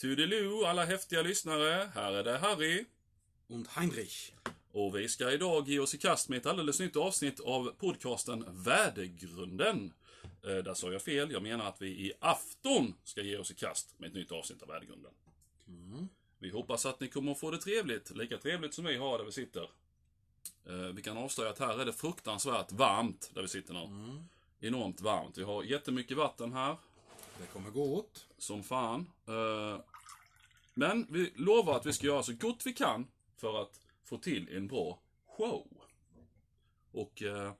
Toodiloo alla häftiga lyssnare. Här är det Harry. Und Heinrich. Och vi ska idag ge oss i kast med ett alldeles nytt avsnitt av podcasten Värdegrunden. Eh, där sa jag fel. Jag menar att vi i afton ska ge oss i kast med ett nytt avsnitt av Värdegrunden. Vi hoppas att ni kommer att få det trevligt. Lika trevligt som vi har där vi sitter. Eh, vi kan avslöja att här är det fruktansvärt varmt där vi sitter nu. Enormt varmt. Vi har jättemycket vatten här. Det kommer gå åt. Som fan. Eh, Men vi lovar att vi ska göra så gott vi kan för att få till en bra show. Och eh,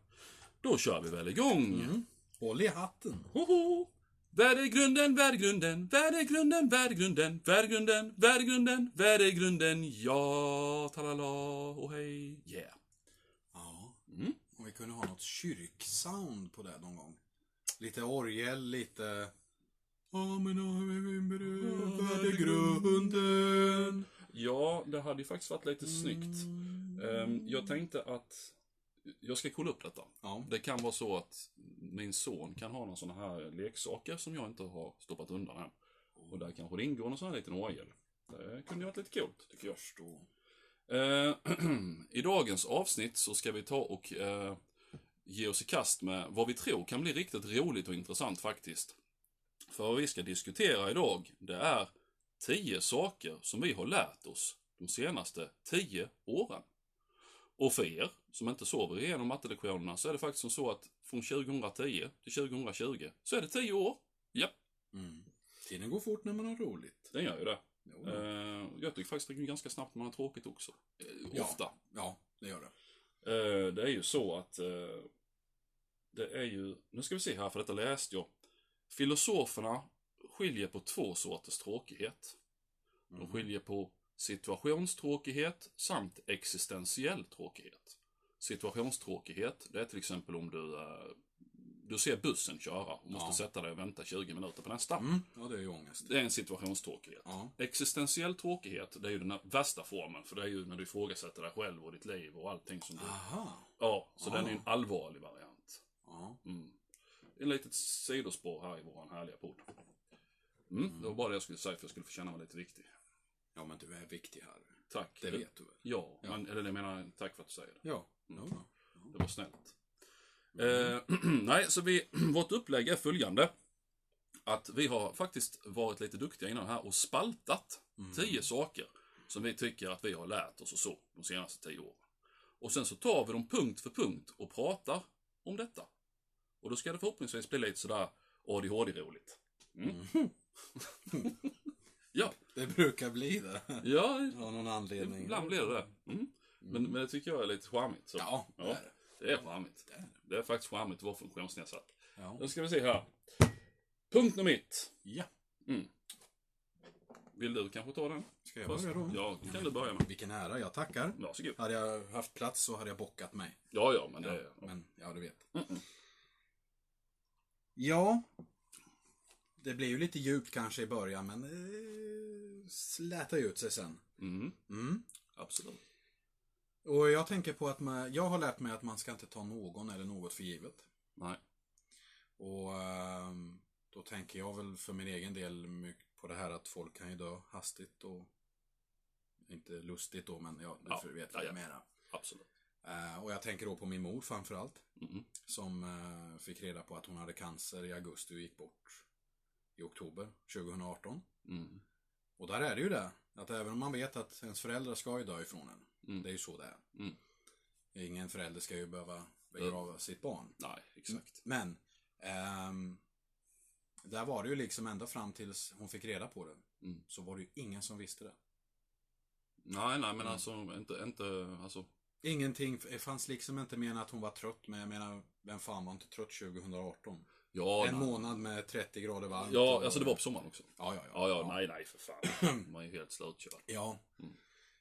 då kör vi väl igång. Håll i hatten. Hoho! Värdegrunden, värdegrunden, värdegrunden, värdegrunden, värdegrunden, värdegrunden, värdegrunden, ja, talala och hej, yeah. Ja. Mm. Om vi kunde ha något kyrksound på det någon gång. Lite orgel, lite... Amen, amen, värdegrunden. Ja, det hade ju faktiskt varit lite snyggt. Ehm, jag tänkte att jag ska kolla upp detta. Ja. Det kan vara så att min son kan ha några sådana här leksaker som jag inte har stoppat undan än. Och där kanske det ingår någon sån här liten orgel. Det kunde ju varit lite coolt, tycker jag. Eh, I dagens avsnitt så ska vi ta och eh, ge oss i kast med vad vi tror kan bli riktigt roligt och intressant faktiskt. För vad vi ska diskutera idag, det är tio saker som vi har lärt oss de senaste tio åren. Och för er som inte sover igenom mattelektionerna så är det faktiskt som så att från 2010 till 2020 så är det tio år. Ja, Mm. Tiden går fort när man har roligt. den gör ju det. Jo. Eh, jag tycker faktiskt det går ganska snabbt när man har tråkigt också. Eh, Ja. Ofta. Ja, det gör det. Eh, det är ju så att det är ju, nu ska vi se här för detta läste jag. Filosoferna skiljer på två sorters tråkighet. De skiljer på situationstråkighet samt existentiell tråkighet. Situationstråkighet, det är till exempel om du, eh, du ser bussen köra och måste Ja. sätta dig och vänta 20 minuter på nästa. Mm. Ja, det är ju ångest. Det är en situationstråkighet. Ja. Existentiell tråkighet, det är ju den värsta formen, för det är ju när du ifrågasätter dig själv och ditt liv och allting som du... Aha. Ja, så Ah. den är en allvarlig variant. Ja. Mm. En litet sidospår här i våran härliga podd. Mm, Det var bara det jag skulle säga för jag skulle få känna mig lite viktig. Ja, men du är viktig här. Tack. Det vet du väl? Ja, Ja. Men, eller jag menar, tack för att du säger det. Ja. ja. ja. Det var snällt. Eh, nej, så vi, vårt upplägg är följande. Att vi har faktiskt varit lite duktiga innan här och spaltat tio saker som vi tycker att vi har lärt oss och så de senaste tio åren. Och sen så tar vi dem punkt för punkt och pratar om detta. Och då ska det förhoppningsvis bli lite sådär ADHD-roligt. Mm. ja, Det brukar bli det. ja, Av någon anledning. ibland blir det det. Mm. Men, men det tycker jag är lite charmigt. Så. Ja, det är det. Det är charmigt. Det är det. Är faktiskt charmigt att vara funktionsnedsatt. Ja. Då ska vi se här. Punkt nummer ett. ja. Vill du kanske ta den? Ska jag börja då? Ja, kan du börja med. Vilken ära, jag tackar. Varsågod. Hade jag haft plats så hade jag bockat mig. Ja, ja, men det Ja, men, ja, du vet. Mm-mm. Ja. Det blir ju lite djupt kanske i början, men eh, slätar ut sig sen. Mm, Mm. absolut. Och jag tänker på att man, jag har lärt mig att man ska inte ta någon eller något för givet. Nej. Och ehm, då tänker jag väl för min egen del mycket på det här att folk kan ju dö hastigt och inte lustigt då, men ja, du Ja, vet ja, ja. jag menar. Absolut. Eh, och jag tänker då på min mor framförallt. Mm, Som eh, fick reda på att hon hade cancer i augusti och gick bort i oktober 2018. mm, Och där är det ju det. Att även om man vet att ens föräldrar ska ju dö ifrån en. Mm. Det är ju så det är. Mm. Ingen förälder ska ju behöva begrava sitt barn. Nej, exakt. Men ehm, där var det ju liksom ända fram tills hon fick reda på det. Mm. Så var det ju ingen som visste det. Nej, nej, men Mm. alltså inte, inte, alltså. Ingenting, det fanns liksom inte mer än att hon var trött. Men jag menar, vem fan var inte trött 2018? Ja, en nej. månad med 30 grader varmt. Ja, och- alltså det var på sommaren också. Ja, ja, Ja, ja. ja, nej, nej, för fan. Man är ju helt slutkörd. Ja. Mm.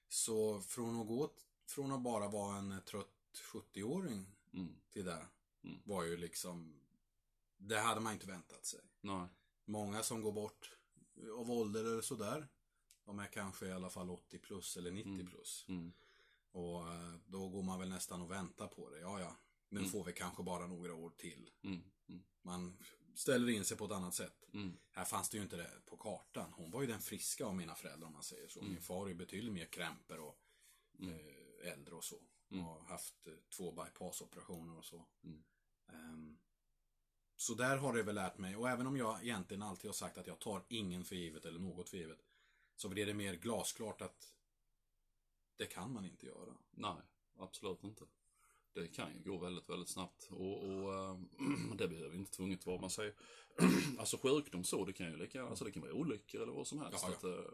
Så från att gå från att bara vara en trött 70-åring Mm. till det Mm. var ju liksom Det hade man inte väntat sig. Nej. Många som går bort av ålder eller sådär De är kanske i alla fall 80 plus eller 90 Mm. plus. Mm. Och eh, då går man väl nästan och väntar på det. Ja, ja. Nu Mm. får vi kanske bara några år till. Mm. Mm. Man ställer in sig på ett annat sätt. Mm. Här fanns det ju inte det på kartan. Hon var ju den friska av mina föräldrar om man säger så. Min far är ju betydligt mer krämper och eh, äldre och så. Mm. Och har haft eh, två bypassoperationer och så. Mm. Ehm, så där har det väl lärt mig. Och även om jag egentligen alltid har sagt att jag tar ingen för givet eller något för givet. Så blir det mer glasklart att det kan man inte göra. Nej, absolut inte. Det kan ju gå väldigt, väldigt snabbt. Och, och äh, det behöver inte tvunget vara, man säger, alltså sjukdom så, det kan ju lika alltså det kan vara olyckor eller vad som helst. Ja, ja. Att, äh,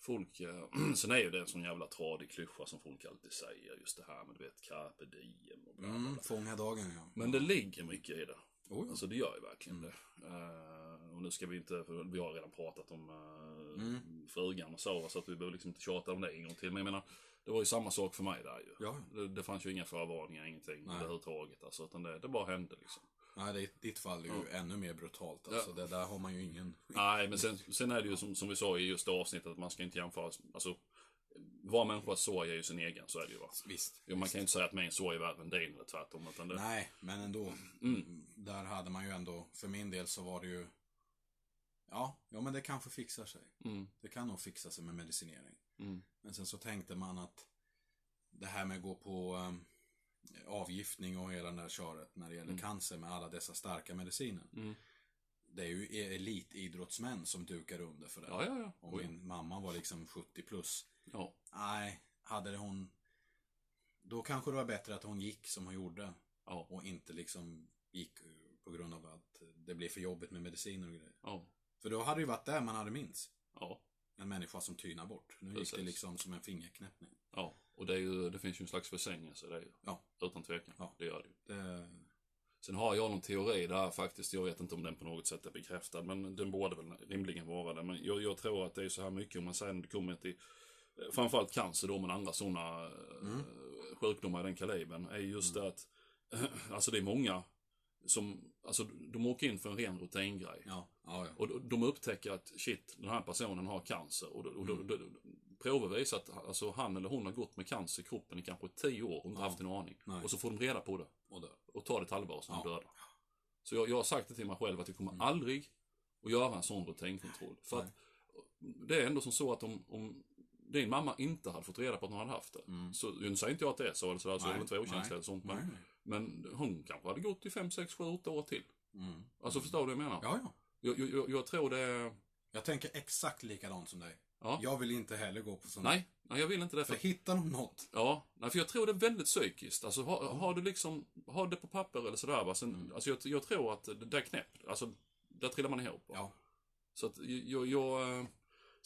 folk, äh, sen är ju det en sån jävla tradig klyscha som folk alltid säger, just det här med du vet, carpe diem och bla bla bla. Mm, fånga dagen ja. Men det ligger mycket i det. Oh, ja. Alltså det gör ju verkligen det. Och nu ska vi inte, för vi har redan pratat om uh, Mm. frugan och så, så att vi behöver liksom inte tjata om det en gång till. Men jag menar, det var ju samma sak för mig där ju. Ja. Det, det fanns ju inga förvarningar, ingenting Nej. överhuvudtaget. Alltså, utan det, det bara hände liksom. Nej, det, ditt fall är ju ännu mer brutalt. Alltså, det där har man ju ingen... Nej, men sen, sen är det ju som, som vi sa i just det avsnittet att man ska inte jämföra, alltså var människas sorg är ju sin egen, så är det ju va. Visst. Jo, man kan ju inte säga att min sorg är värre än din eller tvärtom. Utan det, Nej, men ändå. Mm. Där hade man ju ändå, för min del så var det ju... Ja, ja men det kanske fixar sig. mm, Det kan nog fixa sig med medicinering. mm, Men sen så tänkte man att det här med att gå på um, avgiftning och hela det där köret när det gäller cancer med alla dessa starka mediciner. mm. Det är ju elitidrottsmän som dukar under för det. Ja, ja, ja. Och min mamma var liksom 70 plus. Ja, Nej, hade det hon... Då kanske det var bättre att hon gick som hon gjorde. ja, Och inte liksom gick på grund av att det blev för jobbigt med mediciner och grejer. ja, För då hade det ju varit där man hade minst. ja. En människa som tynar bort. Nu gick Precis. det liksom som en fingerknäppning. Ja, och det, är ju, det finns ju en slags försängelse, det är ju. Ja. Utan tvekan. Ja. Det gör det ju. Det... Sen har jag någon teori där faktiskt, jag vet inte om den på något sätt är bekräftad, men den borde väl rimligen vara det. Men jag, jag tror att det är så här mycket om man sen kommer till, eh, framförallt cancer då, men andra sådana Mm. sjukdomar i den kalibern, är just det att, alltså det är många som, alltså de åker in för en ren rutingrej. Ja, ja, ja. Och de- de upptäcker att shit, den här personen har cancer. Och, då- och, då- Mm. då- prover visar att alltså, han eller hon har gått med cancer i kroppen i kanske tio år och inte Ja. haft en aning. Nej. Och så får de reda på det Och dör. och tar det halvår så de Ja. döda. Så jag, jag har sagt det till mig själv att jag kommer aldrig att göra en sån rutinkontroll. För Nej. att det är ändå som så att om, om din mamma inte hade fått reda på att hon hade haft det. Mm. Så nu säger inte jag att det är så, eller sådär, så jag vill inte vara okänslig eller sånt. Men, nej. Men hon kanske hade gått i fem, sex, sju, åtta år till. Mm. Alltså förstår du vad jag menar? Ja, ja. Jag, jag, jag, tror det. Jag tänker exakt likadant som dig. Ja. Jag vill inte heller gå på sånt. Nej, nej, jag vill inte det. För För, hittar de något. ja, nej, för jag tror det är väldigt psykiskt. Alltså, har, har du liksom, har det på papper eller sådär, va? Sen, Mm. alltså, jag, jag tror att det där knäpp, alltså, där trillar man ihop. Va? Ja. Så att jag, jag eh,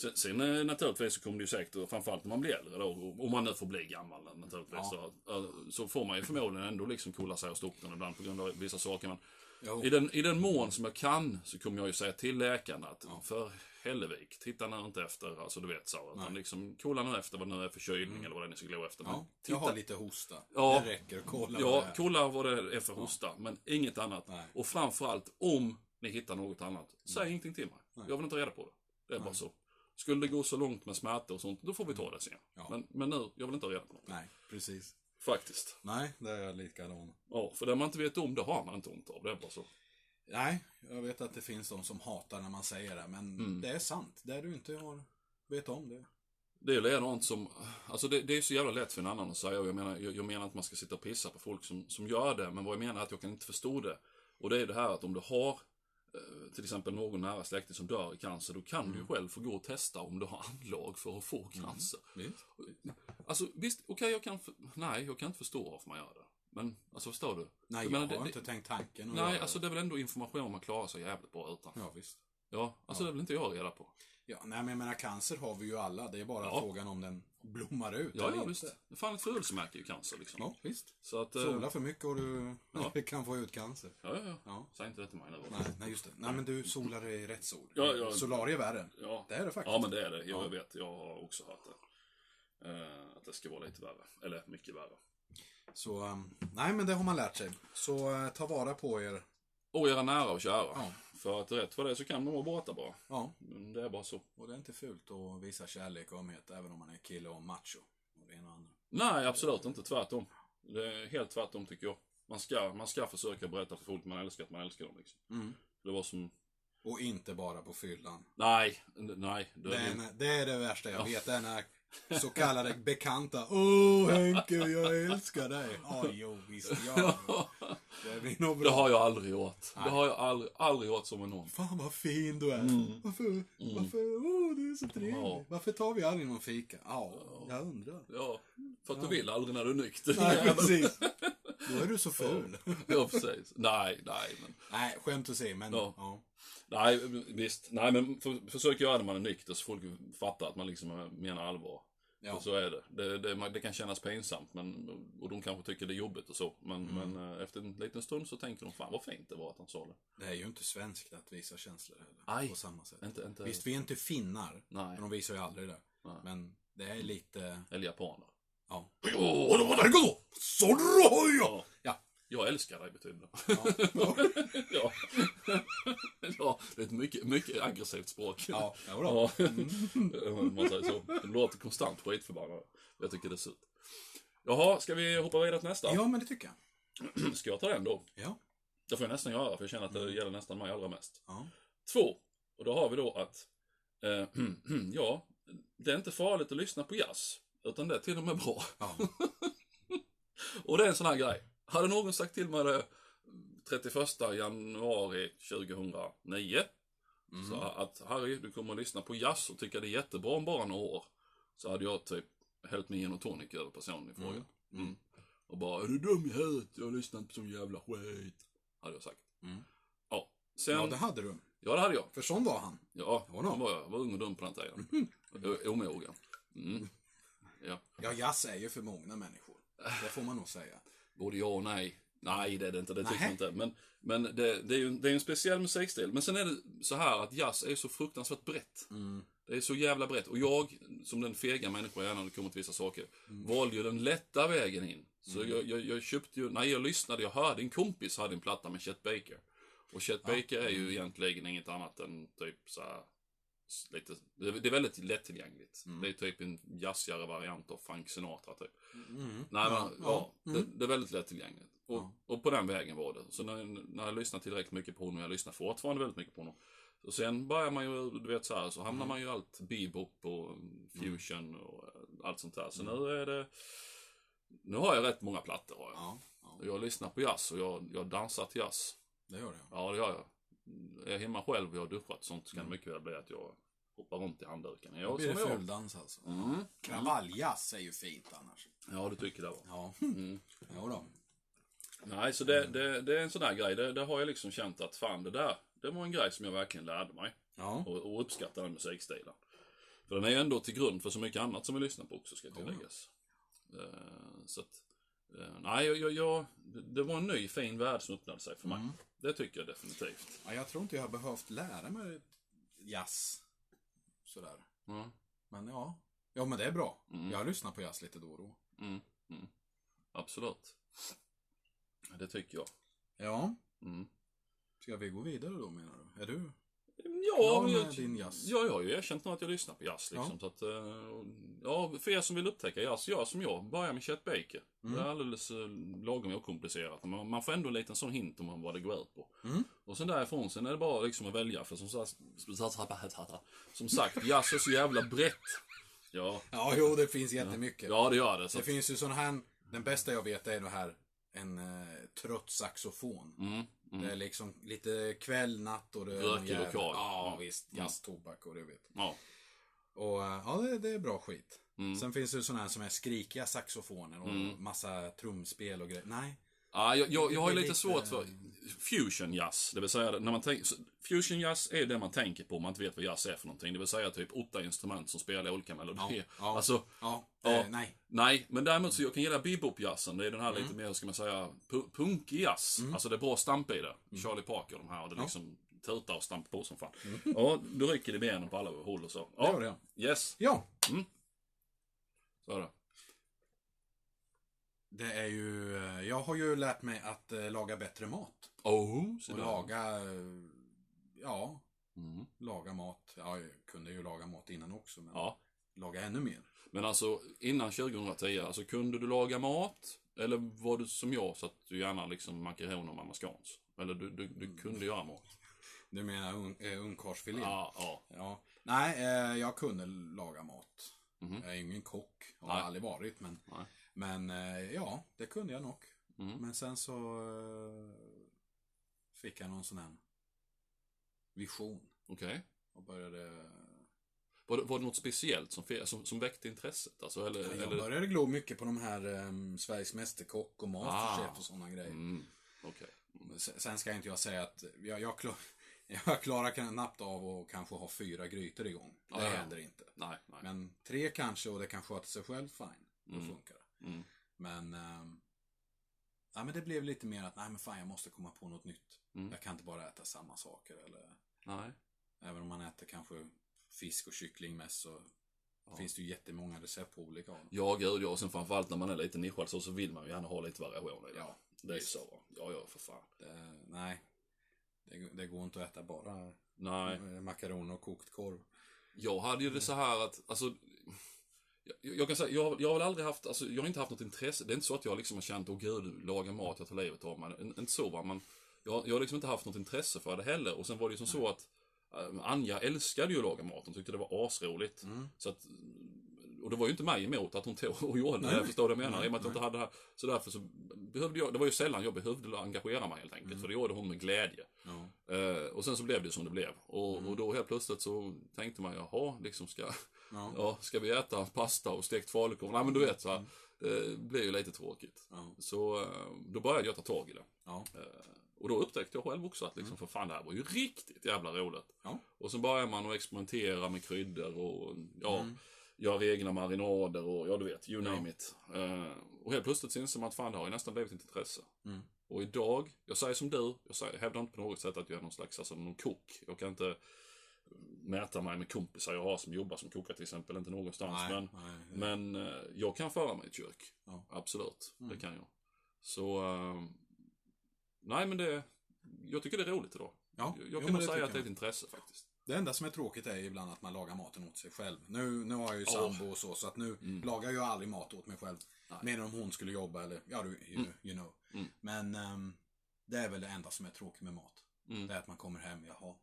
sen, sen eh, naturligtvis så kommer det ju säkert, framförallt när man blir äldre då, om man nu får bli gammal naturligtvis, Ja. så, eh, så får man ju förmodligen ändå liksom kolla sig och stå upp den ibland på grund av vissa saker. Men Jo. i den, I den mån som jag kan så kommer jag ju säga till läkaren att Ja. för Hellevik, titta nu inte efter, alltså du vet så. Utan liksom, kolla nu efter vad det nu är för kylning eller vad det är ni ska gå efter. Men Ja, titta, jag har lite hosta. Ja. Det räcker. Kolla vad ja, det är. kolla vad det är för hosta, men inget annat. Nej. Och framförallt, om ni hittar något annat, säg ingenting till mig. Nej. Jag vill inte reda på det. Det är bara Nej. så. Skulle det gå så långt med smärta och sånt, då får vi ta det sen. Ja. Men, men nu, jag vill inte ha reda på något. Nej, precis. Faktiskt. Nej, det är jag likadan. Ja, för det man inte vet om, det har man inte ont av. Det är bara så. Nej, jag vet att det finns de som hatar när man säger det, men Mm. det är sant. Det du inte har vet om det. Det är likadant som, alltså det, det är så jävla lätt för en annan att säga och jag menar, jag, jag menar att man ska sitta och pissa på folk som, som gör det, men vad jag menar är att jag kan inte förstå det. Och det är det här att om du har till exempel någon nära släkting som dör i cancer, då kan du ju själv få gå och testa om du har anlag för att få cancer. Visst? Alltså visst, okej jag kan, nej jag kan inte förstå varför man gör det. Men, alltså förstår du? Nej, Jag jag, menar, har det- inte tänkt tanken Nej, alltså det. det är väl ändå information man klarar sig jävligt bra utan. Ja, visst. Ja, alltså Ja. det vill inte jag reda på. Ja, nej, men jag menar cancer har vi ju alla. Det är bara Ja. frågan om den blommar ut Ja, eller ja inte. visst. Fan ett födelsemärke ju cancer liksom. Ja, visst. Så att... eh, Sola för mycket och du Ja. kan få ut cancer. Ja, ja, ja. Ja. Säg inte det till mig nu. Nej, nej, just det. Nej, men du solar i rätt sol. Ja, ja. Solarie är värre. Ja. Det är det faktiskt. Ja, men det är det. Jag Ja. vet. Jag har också hört det. Eh, att det ska vara lite värre. Eller mycket värre. Så, um, nej men det har man lärt sig. Så eh, ta vara på er. Och era nära och kära. Ja. För att rätt för det så kan de må borta bara. Ja, Det är bara så. och det är inte fult att visa kärlek och ömhet även om man är kille och macho. Och det ena och andra. Nej, absolut inte. Tvärtom. Det är helt tvärtom tycker jag. Man ska, man ska försöka berätta för folk man älskar att man älskar dem liksom. Mm. Det var som, Och inte bara på fyllan. nej, nej. Det, är, det, det är det värsta jag vet. Det är när så kallade bekanta. Åh Henke, jag älskar dig. Ja, jo visst. Ja. Det blir nog det bra. har jag aldrig gjort. Nej. Det har jag aldrig, aldrig gjort som med någon. Fan vad fin du är. Mm. Varför, varför, åh du är så trevlig. Ja. Varför tar vi aldrig någon fika? Ja, jag undrar. Ja, för att du vill aldrig när du är nykter. Nej, precis. Då är du så ful. Ja, precis. Nej, nej, men. Nej, skämt åsido, men Ja. ja. Nej, visst. Nej, men för, försök göra det man är nykter så folk fattar att man liksom menar allvar. Ja. Och så är det. Det, det. det kan kännas pinsamt men, och de kanske tycker det är jobbigt och så. Men, Mm. men eh, efter en liten stund så tänker de, fan vad fint det var att han sa det. Det är ju inte svenskt att visa känslor heller. Nej. På samma sätt. Inte, inte, Visst, vi är inte finnar. Nej. Men de visar ju aldrig det. Nej. Men det är lite, Eller japaner. ja. Ja. Ja. Jag älskar dig betyder det. Ja. ja. ja, det är ett mycket, mycket aggressivt språk. Ja. Ja, om man säger så. De låter konstant skitförbannade. Jag tycker det är surt. Jaha, ska vi hoppa vidare till nästa? Ja, men det tycker jag. Ska jag ta den då? Ja. Det får jag nästan göra, för jag känner att det gäller nästan mig allra mest. Ja. Två. Och då har vi då att, eh, ja, det är inte farligt att lyssna på jazz. Utan det är till och med bra. Ja. Och det är en sån här grej. Hade någon sagt till mig det 31 januari 2009. Mm. Så att Harry, du kommer att lyssna på jazz och tycka det är jättebra om bara några år. Så hade jag typ hällt min gin och tonic över personen i fråga. Mm. Och bara, är du dum i huvudet? Jag har lyssnat på sån jävla skit. Hade jag sagt. Mm. Ja. Sen, ja, ja det det... hade du. hade jag. För sån var han. Ja, Ja då. han var, jag var ung och dum på den tiden. O- Omogen. Mm. Ja. Ja, jazz är ju för många människor. Det får man nog säga. Både ja och nej. Nej, det är det inte. Det tycker jag inte. Men, men det, det är ju det är en speciell musikstil. Men sen är det så här att jazz är så fruktansvärt brett. Mm. Det är så jävla brett. Och jag, som den fega människa jag är när det kommer till vissa saker, Mm. valde ju den lätta vägen in. Så jag, jag, jag köpte ju, när jag lyssnade, jag hörde, en kompis hade en platta med Chet Baker. Och Chet Baker är Mm. ju egentligen inget annat än typ så här, lite, det är det är väldigt lättillgängligt. Mm. Det är typ en jazzigare variant av Frank Sinatra typ. Mm. Nej, men, ja, ja. Det, Mm. det är väldigt lättillgängligt. Och, Ja. och på den vägen var det. Så när, när jag lyssnade tillräckligt mycket på honom, jag lyssnar fortfarande väldigt mycket på honom. Och sen börjar man ju, du vet så här, så hamnar Mm. man ju allt bebop och fusion och eh, allt sånt där. Så Mm. nu är det, nu har jag rätt många plattor har jag. Ja, ja, Och jag lyssnar på jazz och jag, jag dansar till jazz. det gör det. Ja, det gör jag. Är jag hemma själv och jag har duschat och sånt så kan det mycket väl bli att jag hoppar runt i handduken. Jag, blir det fuldans alltså. Mm. Kravalljazz är ju fint annars. Ja, du tycker det va? Ja, Mm. jo då. Nej, så det, det, det är en sån där grej. Det, det har jag liksom känt att fan, det där, det var en grej som jag verkligen lärde mig. Ja, Och, och uppskattar den musikstilen. För den är ju ändå till grund för så mycket annat som vi lyssnar på också, ska tilläggas. Eh, så att, eh, nej, jag, jag, det var en ny fin värld som öppnade sig för mig. Mm. Det tycker jag definitivt. ja, jag tror inte jag har behövt lära mig jazz. Sådär. Ja. Men ja. Ja, men det är bra. Mm. Jag lyssnar på jazz lite då och då. Mm, mm. Absolut. Det tycker jag. Ja. Mm. Ska vi gå vidare då menar du? Är du? Ja, med jag, din jazz? ja, jag har ju erkänt nu att jag lyssnar på jazz. Liksom, Ja. så att, eh, ja, för er som vill upptäcka jazz, gör som jag. Börja med Chet Baker. Mm. Det är alldeles eh, lagom okomplicerat. Man, man får ändå en liten sån hint om vad det går ut på. Mm. Och sen därifrån, sen är det bara liksom att välja. För som sagt, som sagt jazz är så jävla brett. Ja, Ja, jo, det finns jättemycket. ja det gör det. Så, Det finns ju sån här, den bästa jag vet är det här, en eh, trött saxofon. mm, mm, Det är liksom lite kväll, natt och det är Rökig jävla- lokal. Ja, Ja. visst. Jazz, tobak och det vet. ja. Och eh, ja, det, det är bra skit. Mm. Sen finns det såna här som är skrikiga saxofoner och Mm. massa trumspel och grejer. Nej. Ja, jag, jag, jag har ju Det lite svårt för fusion jazz. Det vill säga, när man tänker, fusion jazz är det man tänker på om man inte vet vad jazz är för någonting. Det vill säga typ åtta instrument som spelar olika melodier. Ja, ja. Alltså, Ja, Ja. Eh, nej. nej, men däremot så jag kan gilla bebop-jazzen. Det är den här Mm. lite mer, ska man säga, pu- punkig jazz. Alltså det är bra stamp i det. Charlie Parker och de här, och det Mm. Ja. liksom tutar och stampar på som fan. Ja, du rycker i benen på alla håll och så. Det gör Ja, det. yes, Ja, så är det. Det är ju, jag har ju lärt mig att eh, laga bättre mat. Oh, så Och där. laga, eh, ja, Mm. laga mat. Ja, jag kunde ju laga mat innan också. Men Ja. laga ännu mer. Men alltså innan 2010, alltså kunde du laga mat? Eller var du som jag så att du gärna liksom makaroner med mascans? Eller du, du, du kunde göra mat? Du menar un, äh, ungkarlsfilé? Ja, ja. Ja. Nej, eh, jag kunde laga mat. Mhm. Jag är ingen kock, har Nej. aldrig varit. Men, Nej. Men eh, ja, det kunde jag nog. Mm. Men sen så eh, fick jag någon sån här vision. Okej. Och började... Var, det, var det något speciellt som, som, som väckte intresset? Alltså, eller, Jag eller... började glo mycket på de här um, Sveriges Mästerkock och Masterchef Ah. och sådana grejer. Mm. Okej. Sen sen ska inte jag säga att jag, jag, klar, jag klarar knappt av att kanske ha fyra grytor igång. Det Ja, ja. händer inte. Nej, nej. Men tre kanske och det kan sköta sig själv, fine. Då Mm. funkar det. Mm. Men, ehm, ja, men det blev lite mer att, nej men fan jag måste komma på något nytt. Mm. Jag kan inte bara äta samma saker. Eller, Nej. även om man äter kanske fisk och kyckling mest så Ja. finns det ju jättemånga recept på olika. dem. Ja, gud ja. Och sen framförallt när man är lite nischad så, så vill man ju gärna ha lite variation i det. Ja, det är så. Ja, ja, för fan. Det, nej, det, det går inte att äta bara Nej. makaroner och kokt korv. Jag hade ju det så här att, alltså, jag, jag kan säga, jag, jag har väl aldrig haft, alltså, jag har inte haft något intresse. Det är inte så att jag liksom har känt, åh gud, laga mat, jag tar livet av mig. In- Inte så va, men jag, jag har liksom inte haft något intresse för det heller. Och sen var det ju som så att äh, Anja älskade ju att laga mat, hon tyckte det var asroligt. Mm. Så att, och det var ju inte mig emot att hon tog och gjorde det, Nej. förstår vad jag menar? Nej, I och med att jag inte hade det här. Så därför så behövde jag, det var ju sällan jag behövde engagera mig helt enkelt. För det gjorde hon med glädje. Ja. Eh, och sen så blev det som det blev. Och, Mm. och då helt plötsligt så tänkte man, jaha, liksom ska, Ja. ja, ska vi äta pasta och stekt falukorv? Nej men du vet så här, det blir ju lite tråkigt. Ja. Så eh, då började jag ta tag i det. Ja. Eh, och då upptäckte jag själv också att liksom, för fan det här var ju riktigt jävla roligt. Ja. Och så börjar man att experimentera med kryddor och ja, Mm. göra egna marinader och ja du vet, you name it. Eh, och helt plötsligt så inser man att fan det har ju nästan blivit ett intresse. Mm. Och idag, jag säger som du, jag säger, hävdar inte på något sätt att jag är någon slags, alltså någon kock. Jag kan inte mäta mig med kompisar jag har som jobbar som kockar till exempel, inte någonstans. Nej, men nej. men eh, jag kan föra mig i ett kök. Ja. Absolut, Mm. det kan jag. Så, eh, nej men det, jag tycker det är roligt idag. Ja, Jag, jo, kan nog det säga att det är ett intresse faktiskt. Det enda som är tråkigt är ibland att man lagar maten åt sig själv. Nu, nu har jag ju sambo och så, så att nu Mm. lagar jag aldrig mat åt mig själv. Nej. Mer om hon skulle jobba eller, ja du, you, Mm. you know. Mm. Men ehm, det är väl det enda som är tråkigt med mat. Mm. Det är att man kommer hem, jaha.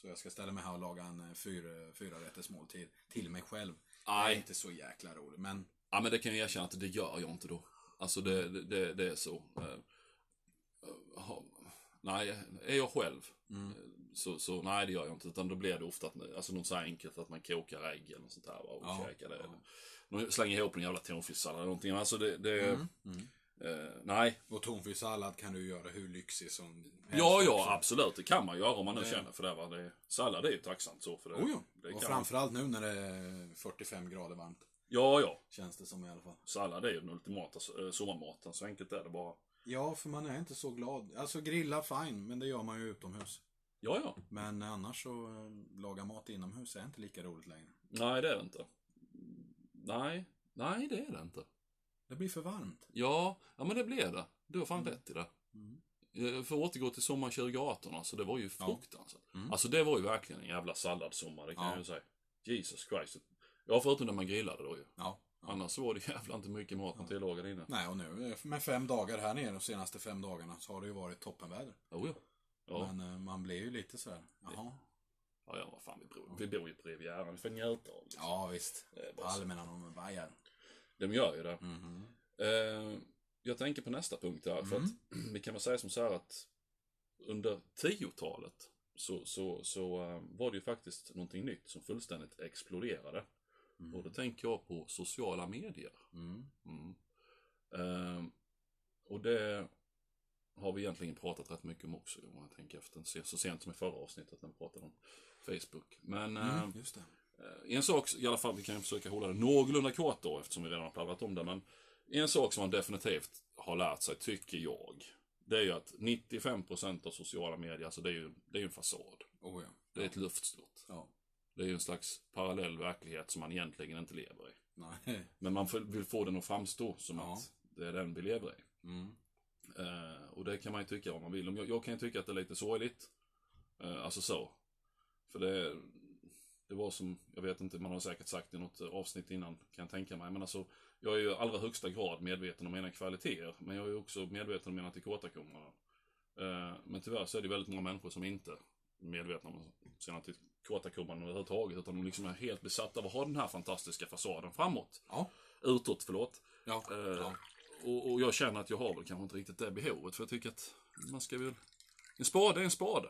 Så jag ska ställa mig här och laga en eh, fyra, fyra rätters måltid till mig själv. Det är inte så jäkla roligt, men ja, men det kan jag erkänna att det gör jag inte då. Alltså det, det, det, är så. Eh, eh, nej, är jag själv mm, så, så nej det gör jag inte. Utan då blir det ofta att, alltså något så här enkelt att man kokar ägg eller något sånt här och Ja, käkar det. ja. Eller, slänger ihop en jävla tonfisksallad eller någonting. Alltså det, det mm, mm. Eh, nej. Och tonfisksallad kan du göra hur lyxig som helst Ja, ja, också. absolut. Det kan man göra om man nu Det- känner för det. Va? det sallad är ju tacksamt så för det. Oh, ja. det Och framförallt nu när det är 45 grader varmt. Ja, ja. Känns det som i alla fall. Sallad är ju den ultimata eh, sommarmaten. Så enkelt är det bara. Ja, för man är inte så glad. Alltså grilla, fine, men det gör man ju utomhus. Ja, ja. Men annars så eh, laga mat inomhus är inte lika roligt längre. Nej, det är det inte. Nej, nej det är det inte. Det blir för varmt. Ja, ja men det blev det. Du har fan Mm. rätt i det. Mm. Eh, För att återgå till sommaren 2018, alltså det var ju Ja. fruktansvärt. Mm. Alltså det var ju verkligen en jävla salladssommar, det kan Ja. jag ju säga. Jesus Christ. Ja, förutom när man grillade då ju. Ja. ja. Annars var det jävla inte mycket mat man Ja. tillagade inne. Nej, och nu eh, med fem dagar här nere, de senaste fem dagarna, så har det ju varit toppenväder. Jo, ja. Ja. Men eh, man blir ju lite så här, jaha. ja, ja, vad fan, vi bor, vi bor ju på Rivieran, vi får njuta av liksom. Ja, visst. Allmänna de vajar. De gör ju det. Mhm. Eh, jag tänker på nästa punkt här, för Mm. att vi kan väl säga som så här att under 10-talet så, så, så eh, var det ju faktiskt någonting nytt som fullständigt exploderade. Mm. Och då tänker jag på sociala medier. Mm. Mm. Eh, och det har vi egentligen pratat rätt mycket om också, om jag tänker efter, så- så sent som i förra avsnittet när vi pratade om Facebook. Men eh, Eh, En sak, i alla fall, vi kan försöka hålla det någorlunda kort då eftersom vi redan har pladdrat om det, men en sak som man definitivt har lärt sig, tycker jag, det är ju att 95% av sociala medier, alltså det är ju, det är en fasad. Oh ja. Det är ett luftslott. Ja. Det är ju en slags parallell verklighet som man egentligen inte lever i. Nej. Men man vill få den att framstå som Ja. att det är den vi lever i. Mm. Eh, och det kan man ju tycka vad man vill om. Jag, jag kan ju tycka att det är lite sorgligt. Eh, alltså så. För det, det var som, jag vet inte, man har säkert sagt i något avsnitt innan, kan jag tänka mig. Men alltså, jag är ju i allra högsta grad medveten om mina kvaliteter. Men jag är ju också medveten om mina tillkortakommanden. Eh, men tyvärr så är det väldigt många människor som inte är medvetna om sina tillkortakommanden överhuvudtaget. Utan de liksom är helt besatta av att ha den här fantastiska fasaden framåt. Ja. Utåt, förlåt. Ja. Eh, ja. Och, och jag känner att jag har väl kanske inte riktigt det behovet. För jag tycker att man ska väl... En spade är en spade.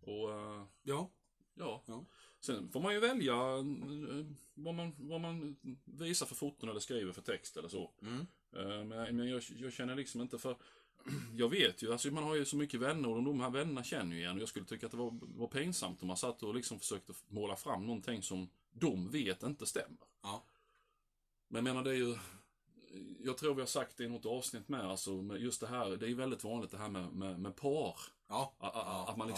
Och eh, ja. ja. Ja. Sen får man ju välja eh, vad man, vad man visar för foton eller skriver för text eller så. Mm. Eh, Men, men jag, jag känner liksom inte för... Jag vet ju, alltså man har ju så mycket vänner och de här vännerna känner ju igen. Och jag skulle tycka att det var, var pinsamt om man satt och liksom försökte måla fram någonting som de vet inte stämmer. Ja. Men jag menar det är ju... Jag tror vi har sagt det i något avsnitt med, alltså just det här, det är ju väldigt vanligt det här med, med, med par. Ja. A- a- Ja, att man ja.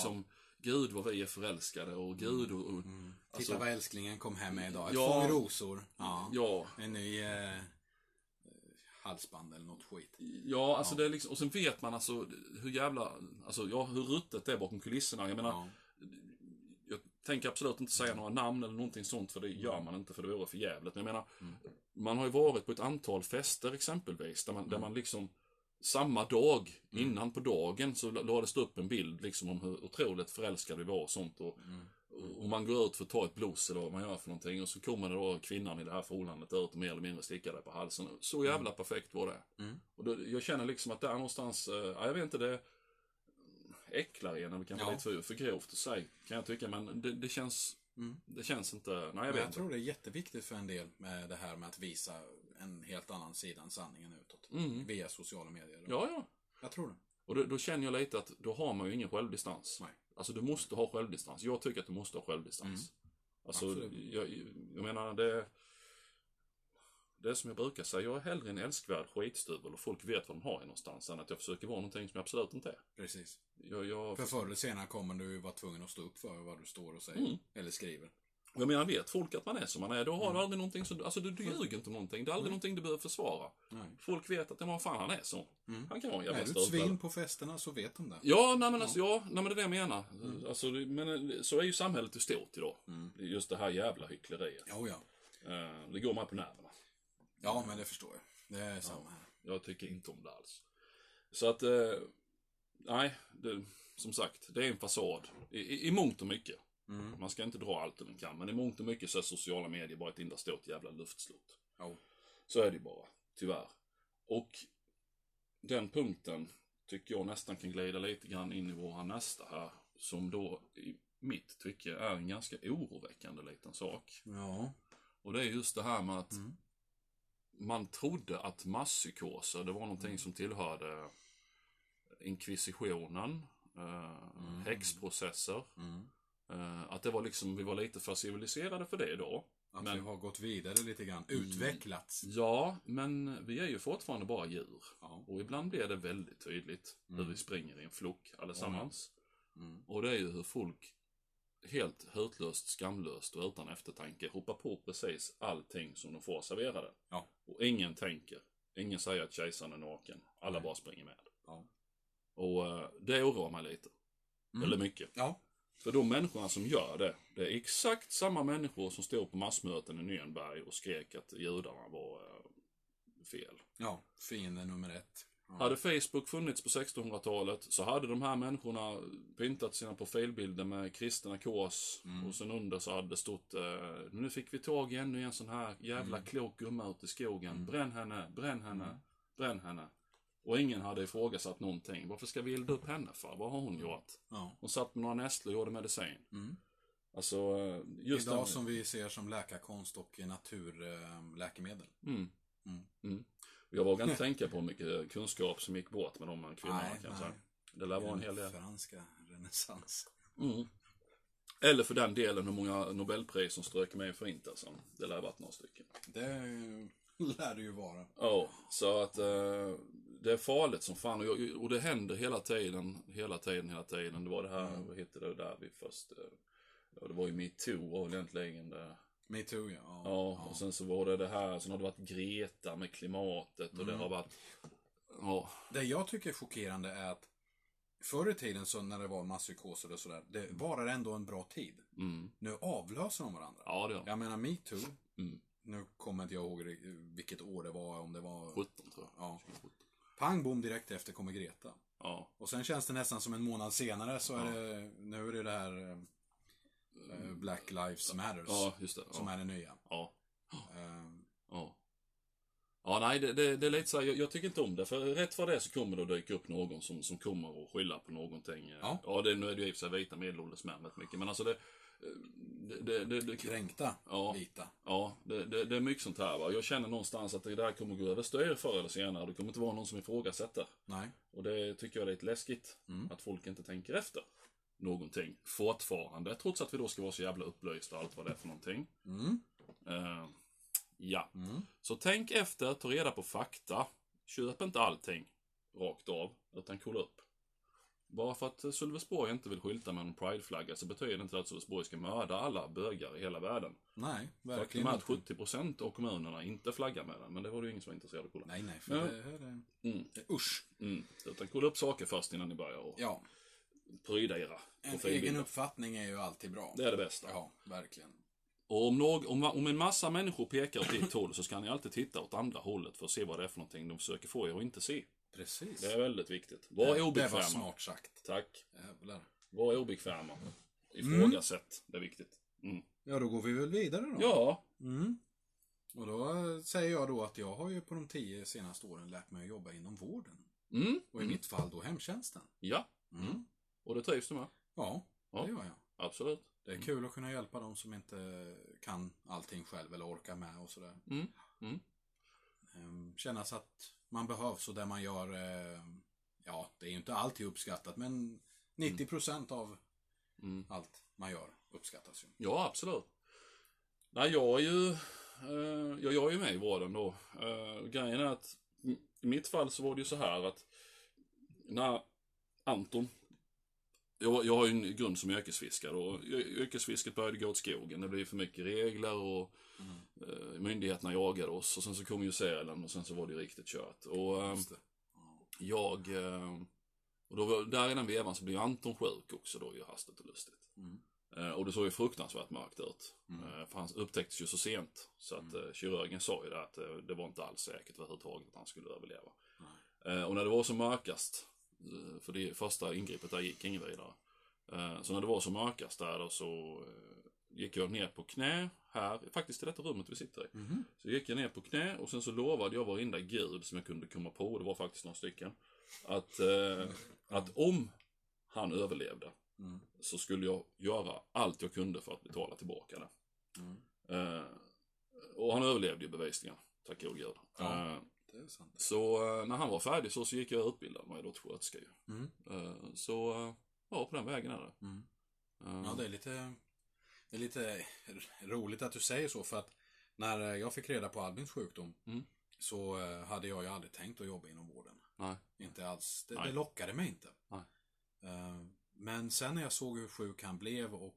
Gud vad vi är förälskade och gud och... och Mm. Titta Alltså- vad älsklingen kom hem med idag. Ett Ja. fång rosor. Ja. ja, En ny eh, halsband eller något skit. ja, alltså Ja. det är liksom, och sen vet man alltså hur jävla, alltså ja, hur ruttet det är bakom kulisserna. Jag menar, Ja. jag tänker absolut inte säga några namn eller någonting sånt för det gör man inte för det vore för jävligt. Men jag menar, Mm. man har ju varit på ett antal fester exempelvis där man, där Mm. man liksom samma dag, innan på dagen, så lades det upp en bild liksom om hur otroligt förälskade vi var och sånt. Och, Mm. och man går ut för att ta ett bloss eller vad man gör för någonting och så kommer det då kvinnan i det här förhållandet ut och mer eller mindre stickar dig på halsen. Så jävla perfekt var det. Mm. Och då, jag känner liksom att där någonstans, ja, jag vet inte, det äcklar en eller kanske Ja. lite för, för grovt att säga, kan jag tycka. Men det, det känns, Mm. det känns inte, nej jag vet jag inte. tror det är jätteviktigt för en del med det här med att visa en helt annan sida än sanningen utåt. Mm. Via sociala medier. Ja, ja. Jag tror det. Och då, då känner jag lite att då har man ju ingen självdistans. Nej. Alltså du måste ha självdistans. Jag tycker att du måste ha självdistans. Alltså, Mm. Absolut. jag, jag menar det... Det är som jag brukar säga, jag är hellre en älskvärd skitstuvel och folk vet vad de har i någonstans än att jag försöker vara någonting som jag absolut inte är. Precis. Jag, jag, För förr eller senare kommer du vara tvungen att stå upp för vad du står och säger. Mm. Eller skriver. Jag menar, vet folk att man är som man är, då har Mm. du aldrig någonting som, alltså du, du ljuger inte om någonting. Det är aldrig någonting du behöver försvara. Nej. Folk vet att, ja, men fan han är så. Mm. Han kan vara en jävla Är du ett svin på festerna så vet de det. Ja, nej men alltså, ja, nej men det är det jag menar. Alltså, det- men eh, så är ju samhället i stort idag. Mm. Just det här jävla hyckleriet. Jo, ja. Eh, Det går mig på nerverna. Ja, men det förstår jag. Det är samma här. Jag tycker inte om det alls. Så att, eh, nej, det, som sagt, det är en fasad. I, i, I mångt och mycket. Mm. Man ska inte dra allt den kan, men i mångt och mycket så är sociala medier bara ett enda stort jävla luftslott. Jo. Så är det ju bara, tyvärr. Och den punkten tycker jag nästan kan glida lite grann in i våra nästa här. Som då i mitt tycke är en ganska oroväckande liten sak. Ja. Och det är just det här med att Mm. man trodde att masspsykoser, det var någonting som tillhörde inkvisitionen, eh, häxprocesser. Mm. Eh, att det var liksom, vi var lite för civiliserade för det idag. Att Men- vi har gått vidare lite grann. Utvecklats. Ja, men vi är ju fortfarande bara djur. Ja. Och ibland blir det väldigt tydligt hur Mm. vi springer i en flock allesammans. Mm. Och det är ju hur folk helt hutlöst, skamlöst och utan eftertanke hoppar på precis allting som de får serverade. Ja. Och ingen tänker. Ingen säger att kejsaren är naken. Alla Nej. bara springer med. Ja. Och eh, det oroar mig lite. Mm. Eller mycket. Ja. För de människorna som gör det, det är exakt samma människor som stod på massmöten i Nürnberg och skrek att judarna var eh, fel. Ja. Fiende nummer ett. Ja. Hade Facebook funnits på 1600-talet så hade de här människorna pyntat sina profilbilder med kristna kors Mm. och sen under så hade det stått eh, Nu fick vi tag i ännu en sån här jävla Mm. klok gumma ute i skogen. Mm. Bränn henne, bränn henne, Mm. bränn henne. Och ingen hade ifrågasatt någonting. Varför ska vi elda upp henne för? Vad har hon gjort? Ja. Hon satt med några nässlor och gjorde medicin. Mm. Alltså, eh, just Idag den... som vi ser som läkarkonst och naturläkemedel. Mm. Mm. Mm. Jag vågar inte tänka på hur mycket kunskap som gick bort med de kvinnorna Nej, kan jag nej. Det lär vara en hel del. Franska renässans. Mm. Eller för den delen hur många Nobelpris som strök med i Förintelsen. Det lär varit några stycken. Det lär det ju vara. Ja, så att eh, det är farligt som fan och, jag, och det händer hela tiden, hela tiden, hela tiden. Det var det här, Mm. vad hette det där vi först, eh, ja, det var ju metoo var väl egentligen det. Me too, ja. Ja, och sen så var det det här, sen har det varit Greta med klimatet och det Mm. har varit, ja, Det jag tycker är chockerande är att förr i tiden så när det var masspsykoser och sådär, det varade ändå en bra tid. Mm. Nu avlöser de varandra. Ja, det gör. Jag menar metoo, Mm. nu kommer inte jag ihåg vilket år det var, om det var... 17 tror jag. Ja. Pang bom direkt efter kommer Greta. Ja. Och sen känns det nästan som en månad senare så är det, nu är det det här eh, Black Lives Matters. Ja, just det. Som Ja. är det nya. Ja. Eh, Ja. Ja, nej, det, det, det är lite så här, jag, jag tycker inte om det. För rätt för det så kommer det att dyka upp någon som, som kommer att skylla på någonting. Ja. ja det, nu är det ju i och för sig vita medelålders män rätt mycket. Men alltså det... Det, det, det, kränkta Ja. vita. ja, det, det, det är mycket sånt här va. Jag känner någonstans att det där kommer gå över styr förr eller senare. Det kommer inte vara någon som ifrågasätter. Nej. Och det tycker jag är lite läskigt. Mm. Att folk inte tänker efter. Någonting. Fortfarande. Trots att vi då ska vara så jävla upplysta och allt vad det är för någonting. Mm. Eh, ja. Mm. Så tänk efter, ta reda på fakta. Köp inte allting rakt av, utan kolla upp. Bara för att Sölvesborg inte vill skylta med en prideflagga så betyder det inte att Sölvesborg ska mörda alla bögar i hela världen. Nej, Faktum verkligen är att inte. 70% av kommunerna inte flaggar med den, men det var det ju ingen som var intresserad av att kolla. Nej, nej, för det här är... Mm, det är Usch. mm. Utan kolla upp saker först innan ni börjar och Ja, pryda era en egen uppfattning är ju alltid bra. Det är det bästa. Ja, verkligen. Och om, någ, om, om en massa människor pekar åt ditt håll så ska ni alltid titta åt andra hållet för att se vad det är för någonting de försöker få er att inte se. Precis. Det är väldigt viktigt. Var det var obekväma. smart sagt. Tack. Jävlar. Var obekväma. Ifrågasätt. Det är viktigt. Mm. Ja, då går vi väl vidare då. Ja. Mm. Och då eh, säger jag då att jag har ju på de tio senaste åren lärt mig att jobba inom vården. Mm. Och i Mm. mitt fall då hemtjänsten. Ja. Mm. Och det trivs du med? Ja, Ja. det gör jag. Absolut. Det är kul att kunna hjälpa de som inte kan allting själv eller orkar med och sådär. Mm. Mm. Ehm, Kännas att man behövs och det man gör, eh, ja, det är ju inte alltid uppskattat, men 90% av Mm. allt man gör uppskattas ju. Ja, absolut. Nej, jag är ju... Eh, jag, jag är ju med i vården då. Eh, grejen är att i i mitt fall så var det ju så här att när Anton jag, jag har ju en grund som yrkesfiskare och yrkesfisket började gå åt skogen. Det blev för mycket regler och eh, myndigheterna jagade oss och sen så kom ju sälen och sen så var det ju riktigt kört. Och eh, jag... Eh, och då, var- där i den vevan så blev Anton sjuk också då ju hastigt och lustigt. Mm. Eh, och det såg ju fruktansvärt mörkt ut. Mm. Eh, för han upptäcktes ju så sent. Så att eh, kirurgen sa ju det att det var inte alls säkert överhuvudtaget att han skulle överleva. Och när det var som mörkast, för det första ingreppet där gick inget vidare. Eh, så när det var som mörkast där då så eh, gick jag ner på knä här, faktiskt i detta rummet vi sitter i. Mhm. Så gick jag ner på knä och sen så lovade jag varenda gud som jag kunde komma på, och det var faktiskt några stycken, att, eh, att om han överlevde Mm. så skulle jag göra allt jag kunde för att betala tillbaka det. Mm. Eh, och han överlevde ju bevisligen, tack gode gud. Ja. Eh, Det är sant. så eh, när han var färdig så, så gick jag och utbildade mig då till sköterska ju. Mm. Eh, så, eh, ja, på den vägen är det. Mm. Ja, det är lite, det är lite roligt att du säger så för att när jag fick reda på Albins sjukdom Mm. så hade jag ju aldrig tänkt att jobba inom vården. Nej. Inte alls. Det, det lockade mig inte. Nej. Men sen när jag såg hur sjuk han blev och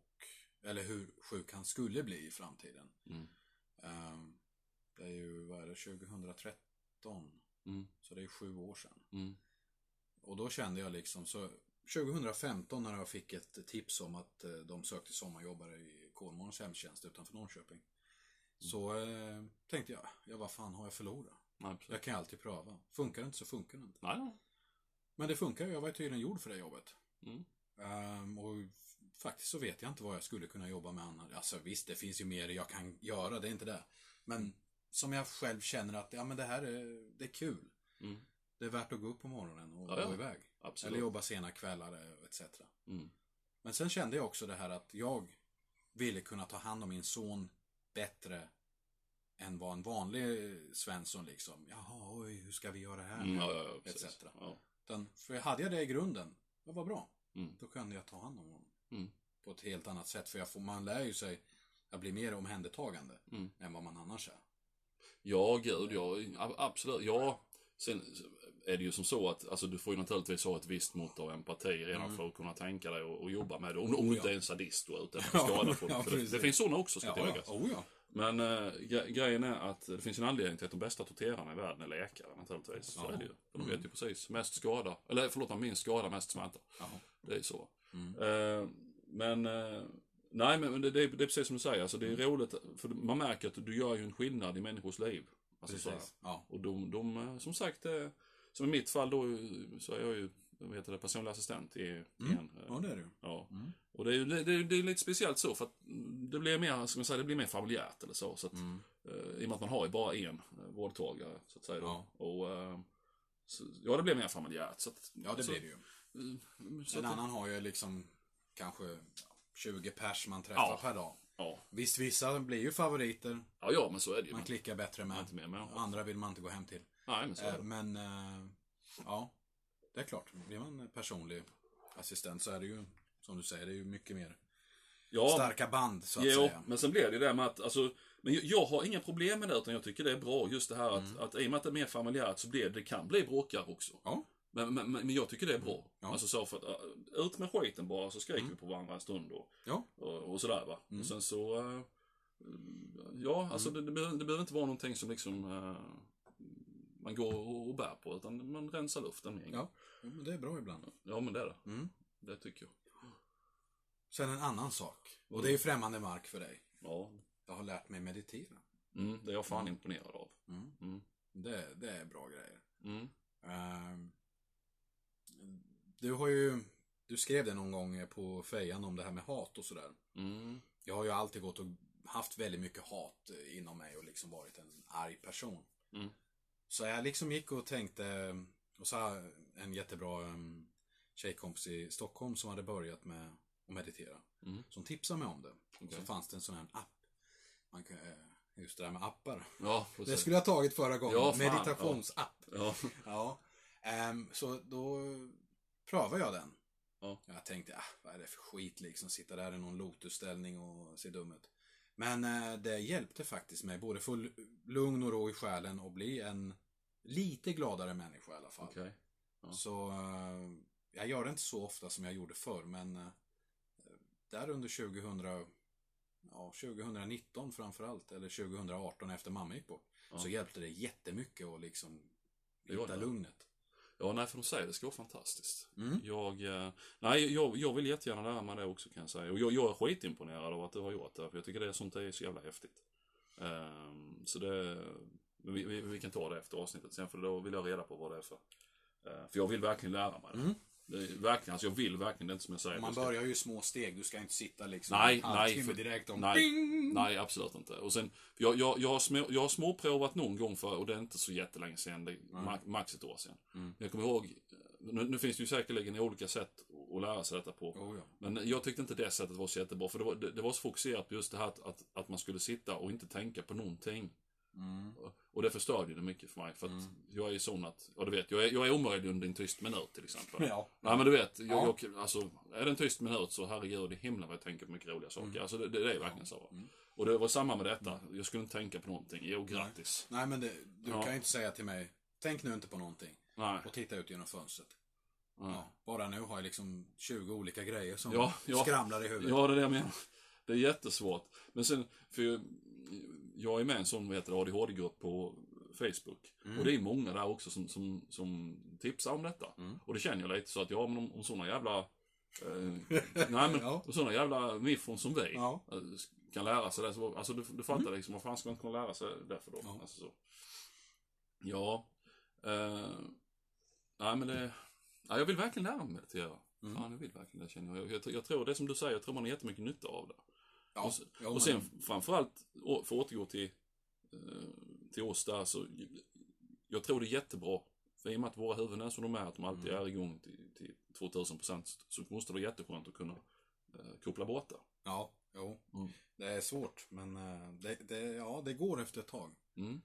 eller hur sjuk han skulle bli i framtiden. Mm. Det är ju, vad är det, 2013. Mm. Så det är sju år sedan. Mm. Och då kände jag liksom så 2015 när jag fick ett tips om att eh, de sökte sommarjobbare i Kolmårdens hemtjänst utanför Norrköping. Så eh, tänkte jag, ja vad fan har jag förlorat? Precis. Jag kan ju alltid pröva. Funkar det inte så funkar det inte. Nej. Men det funkar, jag var ju tydligen gjord för det jobbet. Mm. Ehm, och faktiskt så vet jag inte vad jag skulle kunna jobba med annars. Alltså visst, det finns ju mer jag kan göra, det är inte det. Men som jag själv känner att, ja men det här är, det är kul. Mm. Det är värt att gå upp på morgonen och Ja, ja. gå iväg. Absolut. Eller jobba sena kvällar etc. Mm. Men sen kände jag också det här att jag ville kunna ta hand om min son bättre än vad en vanlig Svensson liksom, jaha, oj, hur ska vi göra här? Mm, ja, ja, ja, etc. Ja. Utan, för hade jag det i grunden, det var bra. Mm. Då kunde jag ta hand om honom. Mm. På ett helt annat sätt. För jag får, man lär ju sig att bli mer omhändertagande Mm. än vad man annars är. Ja, gud, ja, absolut. Ja, sen är det ju som så att alltså, du får ju naturligtvis ha ett visst mått av empati redan Mm. för att kunna tänka dig och, och jobba med det. Om, om du inte ja. är en sadist och är ute efter att skada folk. Ja, det, det finns sådana också, ska Ja, ja. tilläggas. Oh, ja. Men äh, grejen är att det finns en anledning till att de bästa torterarna i världen är läkare naturligtvis. Så Ja. är det ju. För de Mm. vet ju precis. Mest skada, eller förlåt, minst skada, mest smärta. Det är så. Mm. Eh, men, eh, nej men det, det, är- det är precis som du säger. Alltså, det är roligt, för man märker att du gör ju en skillnad i människors liv. Alltså, så. Ja. Och de, de, eh, som sagt, eh, som i mitt fall då, så är jag ju, vad heter det, personlig assistent i, Mm. en. eh, ja, det är ju. Ja. Mm. Och det är det, det, är- lite speciellt så, för att det blir mer, ska man säga, det blir mer familjärt eller så. så att, Mm. eh, I och med att man har ju bara en eh, vårdtagare, så att säga. Ja. Och, eh, så, ja, det blir mer familjärt. Så att, Ja, det så, blir det ju. eh, Så En att, annan har ju liksom kanske 20 pers man träffar Ja. per dag. ja. Visst, vissa blir ju favoriter. ja, ja, men så är det ju. Man klickar bättre med. inte med människor. Andra vill man inte gå hem till. Nej, men så är Eh, det. Men, eh, ja. Det är klart. Blir man personlig assistent så är det ju, som du säger, det är ju mycket mer Ja, starka band, så att Jo, säga. men sen blir det det med att, alltså, men jag, har inga problem med det, utan jag tycker det är bra just det här att, Mm. att i och med att det är mer familjärt så blir det, det kan bli bråkar också. Ja. Men, men, men jag tycker det är bra. Ja. Alltså så för att, äh, ut med skiten bara, så skriker vi på varandra en stund och, Ja. och, och sådär va. Mm. Och sen så, äh, ja, alltså det, det, behöver, det behöver inte vara någonting som liksom äh, man går och, och bär på, utan man rensar luften med en gång. Ja. Men det är bra ibland. Ja, men det är det. Mm. Det tycker jag. Sen en annan sak. Och det är ju främmande mark för dig. Ja, Jag har lärt mig meditera. mm, det är jag fan Mm. imponerad av. Mm. Mm. Det, det är bra grejer. Mm. Du har ju, du skrev det någon gång på fejan om det här med hat och sådär. Mm. Jag har ju alltid gått och haft väldigt mycket hat inom mig och liksom varit en arg person. Mm. Så jag liksom gick och tänkte, och så en jättebra um, tjejkompis i Stockholm som hade börjat med att meditera. Mm. Som tipsade mig om det. Okej. så fanns det en sån här app. Man kan, eh, just det där med appar. Ja, Det skulle jag ha tagit förra gången. Ja, fan, Meditationsapp. Ja. Ja. Ehm, så då prövade jag den. Ja. Jag tänkte, ah, vad är det för skit liksom, sitta där i någon lotusställning och se dum ut. Men eh, det hjälpte faktiskt mig, både få lugn och ro i själen och bli en lite gladare människa i alla fall. Okej. Ja. Så eh, jag gör det inte så ofta som jag gjorde förr, men eh, där under 2000, ja, 2019 framförallt, eller 2018 efter mamma gick bort, Ja. så hjälpte det jättemycket att liksom hitta lugnet. Ja, nej, för de säger det ska vara fantastiskt. Mm. Jag, eh, nej, jag, jag vill jättegärna lära mig det också kan jag säga. Och jag, jag är skitimponerad av att du har gjort det. För jag tycker det är sånt är så jävla häftigt. Ehm, så det, vi, vi, vi kan ta det efter avsnittet sen för då vill jag reda på vad det är för. Eh, för jag vill verkligen lära mig det. Mm. Verkligen, alltså jag vill verkligen, det är inte som jag säger. Man börjar ju små steg, du ska inte sitta liksom Nej, nej, för- direkt om nej! Nej, absolut inte. Och sen, jag, jag, jag, har små, jag har småprovat någon gång för och det är inte så jättelänge sedan. Det ma- max ett år sedan. Mm. Jag kommer ihåg, nu, nu finns det ju säkerligen olika sätt att lära sig detta på. Oh, ja. Men jag tyckte inte det sättet var så jättebra. För det var, det, det var så fokuserat på just det här att, att, att man skulle sitta och inte tänka på någonting. Mm. Och- det förstörde det mycket för mig. För att Mm. jag är ju sån att, ja du vet, jag är, jag är omöjlig under en tyst minut till exempel. Ja. Nej men du vet, jag, Ja. jag, alltså, är det en tyst minut så herregud i himlen vad jag tänker på mycket roliga saker. Mm. Alltså det, det, det är verkligen så. Mm. Och det var samma med detta. Jag skulle inte tänka på någonting. Jo, grattis. Nej men det, du Ja. kan ju inte säga till mig, tänk nu inte på någonting. Nej. Och titta ut genom fönstret. Nej. Ja. Bara nu har jag liksom 20 olika grejer som Ja, ja. skramlar i huvudet. Ja, det är det jag menar. Det är jättesvårt. Men sen, för jag, är med i en sån, vad heter det, ADHD-grupp på Facebook. Mm. Och det är många där också som, som, som tipsar om detta. Mm. Och det känner jag lite så att, ja men om, om såna jävla... Eh, nej men, Ja. såna jävla miffon som vi Ja. eh, kan lära sig det. Så, alltså du, du fattar liksom, vad fan ska man kunna lära sig det för då? Ja. Alltså, så. Ja. Eh, nej men det... Ja, jag vill verkligen lära mig meditera. Mm. Fan, jag vill verkligen det känner jag. Jag, jag. jag tror det som du säger, jag tror man har jättemycket nytta av det. Ja. Och, s- Ja, och men- sen framförallt, å- för att återgå till, eh, till oss där, så jag tror det är jättebra. För i och med att våra huvuden är som de är, att de alltid Mm. är igång till, till 2000 procent, så måste det vara jätteskönt att kunna eh, koppla bort det. Ja, jo. Mm. Det är svårt, men eh, det, det, ja, det går efter ett tag. Mm.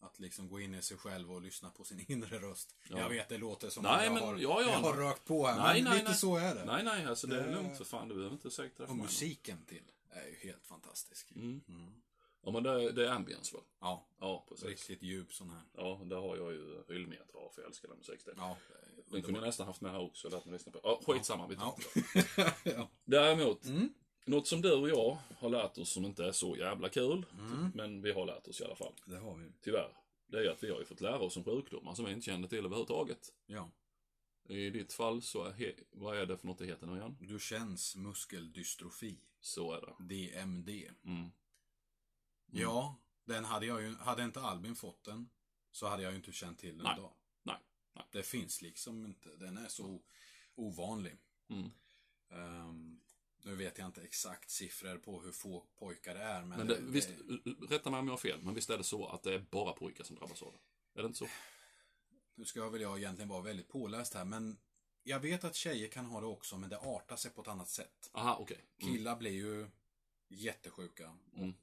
Att liksom gå in i sig själv och lyssna på sin inre röst. Ja. Jag vet, det låter som Nej, att jag, men- har, ja, ja. jag har rökt på här, Nej, men nej, lite nej. så är det. Nej, nej, alltså det är Det- lugnt för fan. Du behöver inte säga det för Och musiken till är ju helt fantastisk. Mm. Mm. Ja, men det, det är ambience va? Ja, Ja, precis. riktigt djup sån här. Ja, där har jag ju hyllmeter av, för jag älskar den musikstilen. Ja, Den kunde jag nästan haft med här också, lärt mig lyssna på. Ja, skitsamma, vi tar Ja. ja. Däremot, Mm. Något som du och jag har lärt oss som inte är så jävla kul, Mm. men vi har lärt oss i alla fall. Det har vi. Tyvärr. Det är att vi har ju fått lära oss om sjukdomar som vi inte kände till överhuvudtaget. Ja. I ditt fall så är, he- vad är det för något det heter nu igen? Du känns muskeldystrofi. Så är det. DMD. Mm. Ja, den hade jag ju, hade inte Albin fått den så hade jag ju inte känt till den Nej. idag. Nej. Nej. Det finns liksom inte, den är så ovanlig. Mm. Ehm, nu vet jag inte exakt siffror på hur få pojkar det är. Men, Men det, visst, rätta mig om jag har fel, men visst är det så att det är bara pojkar som drabbas av det? Är det inte så? Nu ska väl jag egentligen vara väldigt påläst här, men jag vet att tjejer kan ha det också, men det artar sig på ett annat sätt. Aha, okej. Mm. Killar blir ju jättesjuka. Och Mm.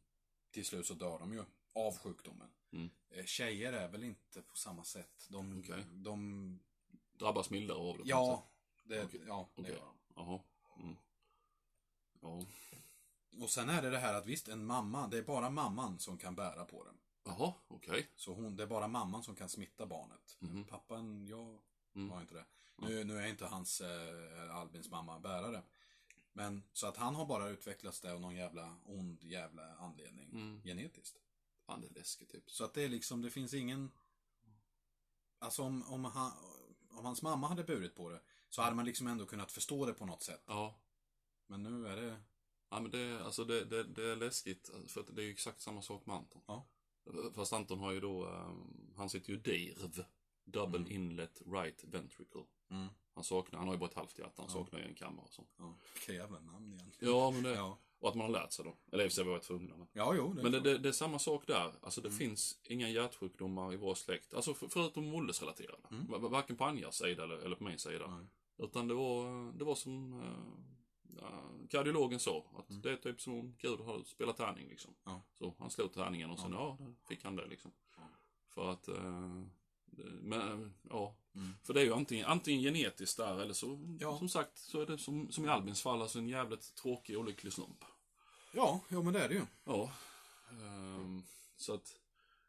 Till slut så dör de ju av sjukdomen. Mm. Eh, Tjejer är väl inte på samma sätt. De, Okej. de Drabbas mildare av det? ja, det, Okej. ja, det Okej. gör de. Jaha. Mm. Ja. Och sen är det det här att visst, en mamma, det är bara mamman som kan bära på den. Jaha, okej. Så hon, det är bara mamman som kan smitta barnet. Mhm. Pappan, jag Mm. har inte det. Nu, nu är inte hans, eh, Albins mamma, bärare. Men, så att han har bara utvecklats det av någon jävla ond jävla anledning. Mm. Genetiskt. Fan, det är läskigt typ. Så att det är liksom, det finns ingen... Alltså om, om, han, om hans mamma hade burit på det så hade man liksom ändå kunnat förstå det på något sätt. Ja. Men nu är det... Ja, men det, alltså det, det, det är läskigt, för att det är ju exakt samma sak med Anton. Ja. Fast Anton har ju då, um, han sitter ju DIRV. Double Mm. Inlet Right Ventricle. Mm, Han saknar, han har ju bara ett halvt hjärta, han Ja. saknar ju en kammare och så. ja, namn igen. Ja, men det, Ja, och att man har lärt sig då. Eller i och för sig var jag tvungna. Men, ja jo. Det men det, det, det är samma sak där. Alltså det Mm. finns inga hjärtsjukdomar i vår släkt. Alltså för, förutom åldersrelaterade. Mm. Va- Varken på Anjas sida eller, eller på min sida. Nej. Utan det var, det var som uh, kardiologen sa. Att Mm. det är typ som om Gud har spelat tärning liksom. Ja. Så han slog tärningen och sen ja, då fick han det liksom. Ja. För att, det- men ja. Mm. För det är ju antingen, antingen genetiskt där eller så, Ja. som sagt, så är det som, som i Albins fall, alltså en jävligt tråkig olycklig slump. Ja, jo men det är det ju. Ja. Ehm, så att,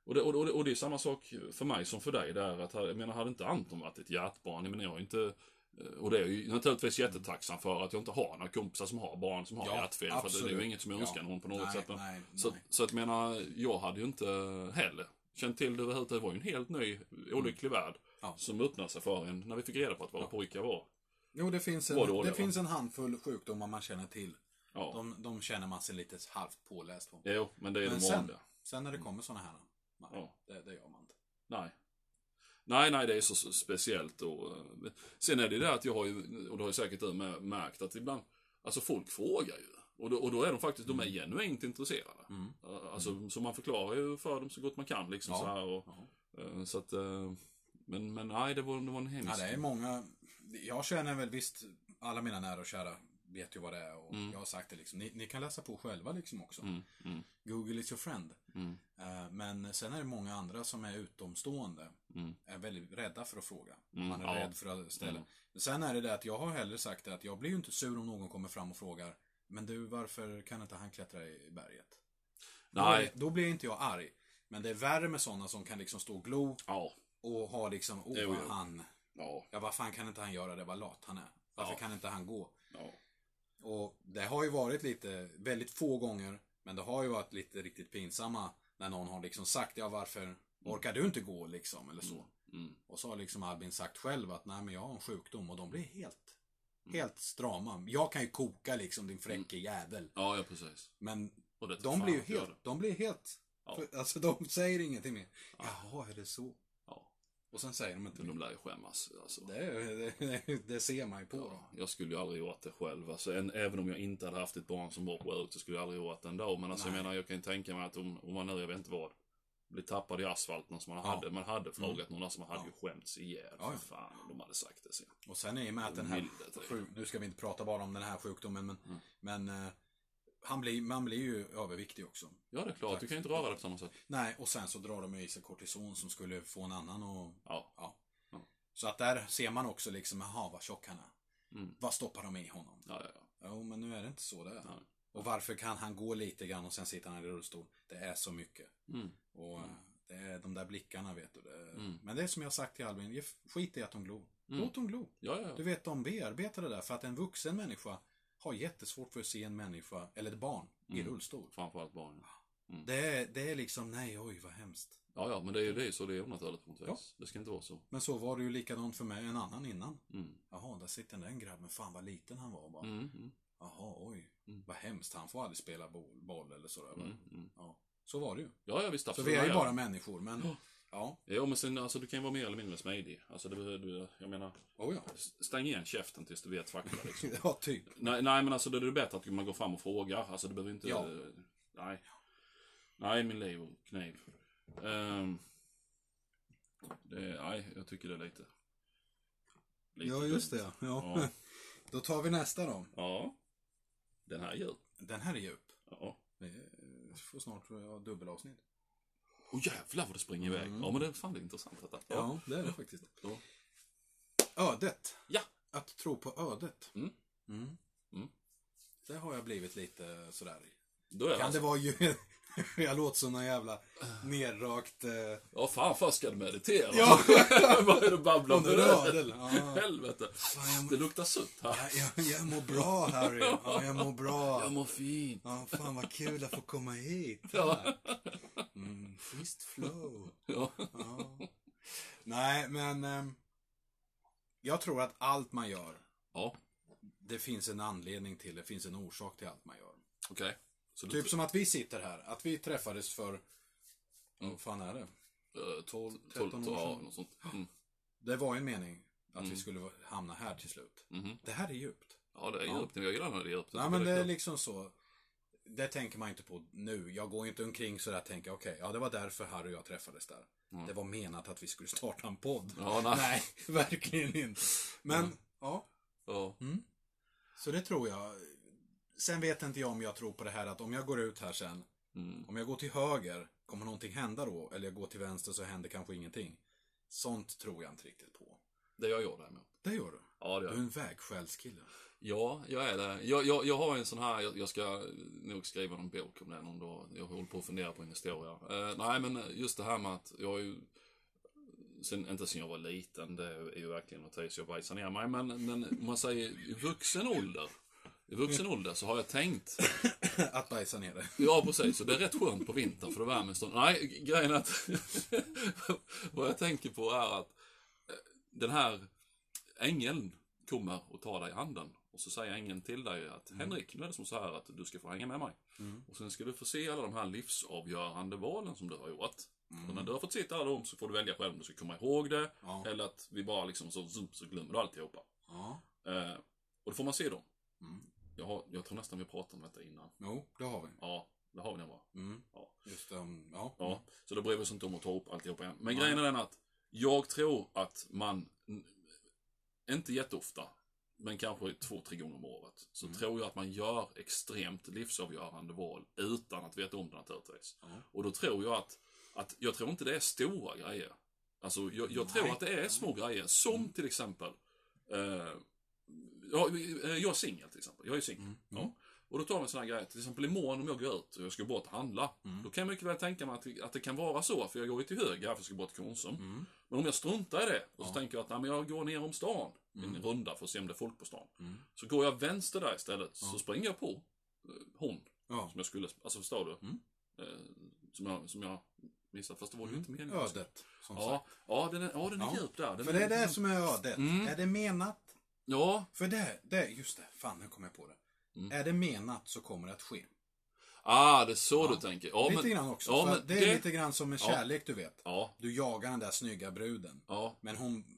och det, och, det, och det är samma sak för mig som för dig där. Att, jag menar, hade inte Anton varit ett hjärtbarn, jag menar, jag är inte eh, och det är jag ju naturligtvis jättetacksam för att jag inte har några kompisar som har barn som har Ja, hjärtfel. För det är ju absolut. inget som jag önskar Ja. någon på något nej, sätt. Nej, så, nej. så att menar, jag hade ju inte heller känt till det överhuvudtaget. Det var ju en helt ny, olycklig värld. Mm. Ja. Som öppnade sig för en när vi fick reda på att våra Ja. pojkar var. Jo, det finns en, det finns en handfull sjukdomar man känner till. Ja. De, de känner man sig lite halvt påläst på. Jo, men det är Men de sen- vanliga. Sen när det kommer såna här, nej, Ja. det, det gör man inte. Nej. Nej, nej, det är så, så speciellt och eh, Sen är det det att jag har ju, och det har ju säkert du med, märkt, att ibland, alltså folk frågar ju. Och då, och då är de faktiskt, de är genuint intresserade. Mm. Eh, Alltså, så man förklarar ju för dem så gott man kan liksom Ja. så här och, Ja. eh, så att, eh, men, men nej, det var, det var en hemsk. Ja, det är många. Jag känner väl visst, alla mina nära och kära vet ju vad det är och Mm. jag har sagt det liksom. Ni, ni kan läsa på själva liksom också. Mm, mm, Google is your friend. mm, Eh, Men sen är det många andra som är utomstående. mm, Är väldigt rädda för att fråga. Mm, Man är ja. rädd för att ställa. Mm. Sen är det det att jag har hellre sagt det att jag blir ju inte sur om någon kommer fram och frågar. Men du, varför kan inte han klättra i berget? Nej. Då, då blir inte jag arg. Men det är värre med sådana som kan liksom stå och glo ja, och ha liksom, åh Jo, vad jo. han, ja, ja vad fan kan inte han göra det, vad lat han är. Varför Ja. kan inte han gå? ja, Och det har ju varit lite, väldigt få gånger, men det har ju varit lite riktigt pinsamma när någon har liksom sagt, ja varför orkar du inte gå liksom, eller så. mm, Och så har liksom Albin sagt själv att nej men jag har en sjukdom och de blir helt, Mm. Helt strama. Jag kan ju koka liksom din fräcke jävel. ja, ja, precis. Men de blir ju helt, de blir helt, Ja. för, alltså de säger ingenting mer. Ja. Jaha, är det så? Ja, Och sen säger de inte men de lär ju skämmas. Alltså. Det, det, det ser man ju på dem. Ja, jag skulle ju aldrig gjort det själv. Alltså, en, även om jag inte hade haft ett barn som var sjuk så skulle jag aldrig gjort det ändå. Men alltså, jag menar, jag kan ju tänka mig att om, om man nu, jag vet inte vad, blir tappad i asfalten som man Ja. hade. Man hade frågat någon som man hade Ja. ju skämts ihjäl. Ja, ja. fan, de hade sagt det sen. Och sen är med att den här, Milde, typ. nu ska vi inte prata bara om den här sjukdomen, men, Mm. men eh, han blir, man blir ju överviktig också. Ja, det är klart. Tack. Du kan ju inte röra det på samma sätt. Nej, och sen så drar de i sig kortison som skulle få en annan och Ja. ja. Ja. Så att där ser man också liksom, jaha vad tjock han är. Mm. Vad stoppar de i honom? Ja, ja, ja. Jo, men nu är det inte så det är. Nej. Och varför kan han gå lite grann och sen sitter han i rullstol? Det är så mycket. Mm. Och eh, det är de där blickarna vet du. Det, Mm. Men det är som jag har sagt till Albin, skit i att de glor. Mm. Låt dem glo. Ja, ja, Du ja. vet, de bearbetar det där för att en vuxen människa har jättesvårt för att se en människa, eller ett barn, i Mm. rullstol. Framförallt barn. Det är, det är liksom, nej oj vad hemskt. Ja, ja, men det är ju det så det är onaturligt på något vis. Det ska inte vara så. Men så var det ju likadant för mig, en annan innan. Mm. Jaha, där sitter den grabben, fan vad liten han var bara. Mm, mm, Jaha, oj. Mm. Vad hemskt, han får aldrig spela boll, boll eller sådär. mm, mm. Ja, så var det ju. Ja, ja visst. Så absolut. vi är ju bara människor, men Ja. ja. Ja, men sen alltså du kan ju vara mer eller mindre smidig. Alltså det, du, jag menar, Oh ja. stäng igen käften tills du vet fakta liksom. ja, typ. nej, nej, men alltså det är det bättre att man går fram och frågar. Alltså det behöver inte... Ja. Nej. Nej, min liv och kniv. Ehm, det, nej, jag tycker det är lite... lite Ja, just det. Ja. Ja. Då tar vi nästa då. Ja. Den här är djup. Den här är djup. Ja. Vi får snart jag, dubbelavsnitt. Åh jävlar vad det springer iväg. Mm. Ja, men det är fan det är intressant detta. Ja, det är det faktiskt. Ja. Ödet. Ja. Att tro på ödet. Mm. Mm. Mm. Det har jag blivit lite sådär. Då är Kan alltså, det vara ju... jag låter som någon jävla nerrakt... Eh... Ja, fan först ska du meditera. Ja. Vad är det du babblar Om ödel. Ja. Helvete. Fan, jag, Det luktar sutt här. jag, jag, jag mår bra Harry. Ja, jag mår bra. Jag mår fint. Ja, fan vad kul att få komma hit. Ja. Mm, schysst flow. Ja. Ja. Nej, men... ehm, jag tror att allt man gör, Ja, det finns en anledning till, det finns en orsak till allt man gör. okej. Så du Typ som att vi sitter här, att vi träffades för, vad fan är det? eh, 12, 13 12, år ja, sedan. något sånt. Mm. Det var en mening att Mm. vi skulle hamna här till slut. Mhm. Det här är djupt. Ja, det är Ja. djupt. Jag gillar när det är djupt. Nej men det är liksom så. Det tänker man inte på nu. Jag går inte omkring sådär och tänker, okej, ja det var därför Harry och jag träffades där. Mm. Det var menat att vi skulle starta en podd. Ja, nej. Nej, verkligen inte. Men, Mm. ja. Ja. Så det tror jag. Sen vet inte jag om jag tror på det här att om jag går ut här sen, Mm. om jag går till höger, kommer någonting hända då? Eller jag går till vänster så händer kanske ingenting. Sånt tror jag inte riktigt på. Det gör jag däremot. Det gör du. Ja, det Du gör är jag. en vägskälskille. Ja, jag är det. Jag, jag, jag har en sån här, jag, jag ska nog skriva någon bok om det någon dag. Jag håller på att fundera på en historia. Eh, nej, men just det här med att jag har ju, sen, inte sen jag var liten, det är ju verkligen något så jag bajsar ner mig. Men, men om man säger vuxen ålder, i vuxen ålder så har jag tänkt, att bajsa ner det. ja precis, och det är rätt skönt på vintern för det värmer en stund. Nej, grejen är att, vad jag tänker på är att eh, den här ängeln kommer och tar dig i handen. Och så säger ängeln till dig att Henrik, nu är det som så här att du ska få hänga med mig. Mm. Och sen ska du få se alla de här livsavgörande valen som du har gjort. Mm. Och när du har fått se alla dem så får du välja själv om du ska komma ihåg det. Ja. Eller att vi bara liksom så, så, så glömmer du alltihopa. Ja. Eh, och då får man se dem. Mm. Jag, har, jag tror nästan vi pratade om detta innan. Jo, det har vi. Ja, det har vi nog va? Mm. Ja. Just um, ja. Ja, så då bryr vi oss inte om att ta upp alltihopa igen. Men Nej. grejen är den att jag tror att man, inte jätteofta, men kanske två, tre gånger om året, så Mm. tror jag att man gör extremt livsavgörande val utan att veta om det naturligtvis. Ja. Och då tror jag att, att jag tror inte det är stora grejer. Alltså, jag, jag tror att det är små grejer, som till exempel, eh, ja, jag är singel till exempel. Jag är singel. Mm. Ja. Och då tar vi en sån här grej, till exempel imorgon om jag går ut och jag ska bort och handla. Mm. Då kan jag mycket väl tänka mig att, att det kan vara så, för jag går ju till höger här för jag ska bort till Konsum. Mm. Men om jag struntar i det och så Ja. tänker jag att nej, men jag går ner om stan, en Mm. runda för att se om det är folk på stan. Mm. Så går jag vänster där istället, Ja. så springer jag på eh, hon som jag skulle, alltså förstår du? Mm. Eh, som, jag, som jag missade, fast det var ju inte meningen. Ödet, som Ja, sagt. ja, den är, ja, den är Ja. djup där. Den För det är det som är ödet. Mm. Är det menat? Ja, För det, det, just det. Fan, nu kom jag på det. Mm. Är det menat så kommer det att ske. ah, det är så Ja. du tänker. Ja, lite men, grann också. ja, men det är det- lite grann som med Ja. kärlek, du vet. Ja, Du jagar den där snygga bruden. ja, Men hon, hon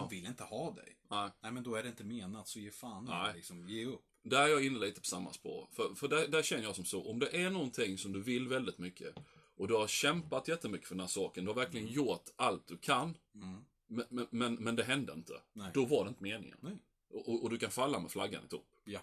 Ja. vill inte ha dig. nej. Nej, men då är det inte menat, så ge fan Nej. liksom. Ge upp. Där är jag inne lite på samma spår. För, för där, där känner jag som så, om det är någonting som du vill väldigt mycket och du har kämpat jättemycket för den här saken, du har verkligen gjort allt du kan, Mm. Men, men, men, men det hände inte. Nej. Då var det inte meningen. Och, och, du kan falla med flaggan i topp. Ja.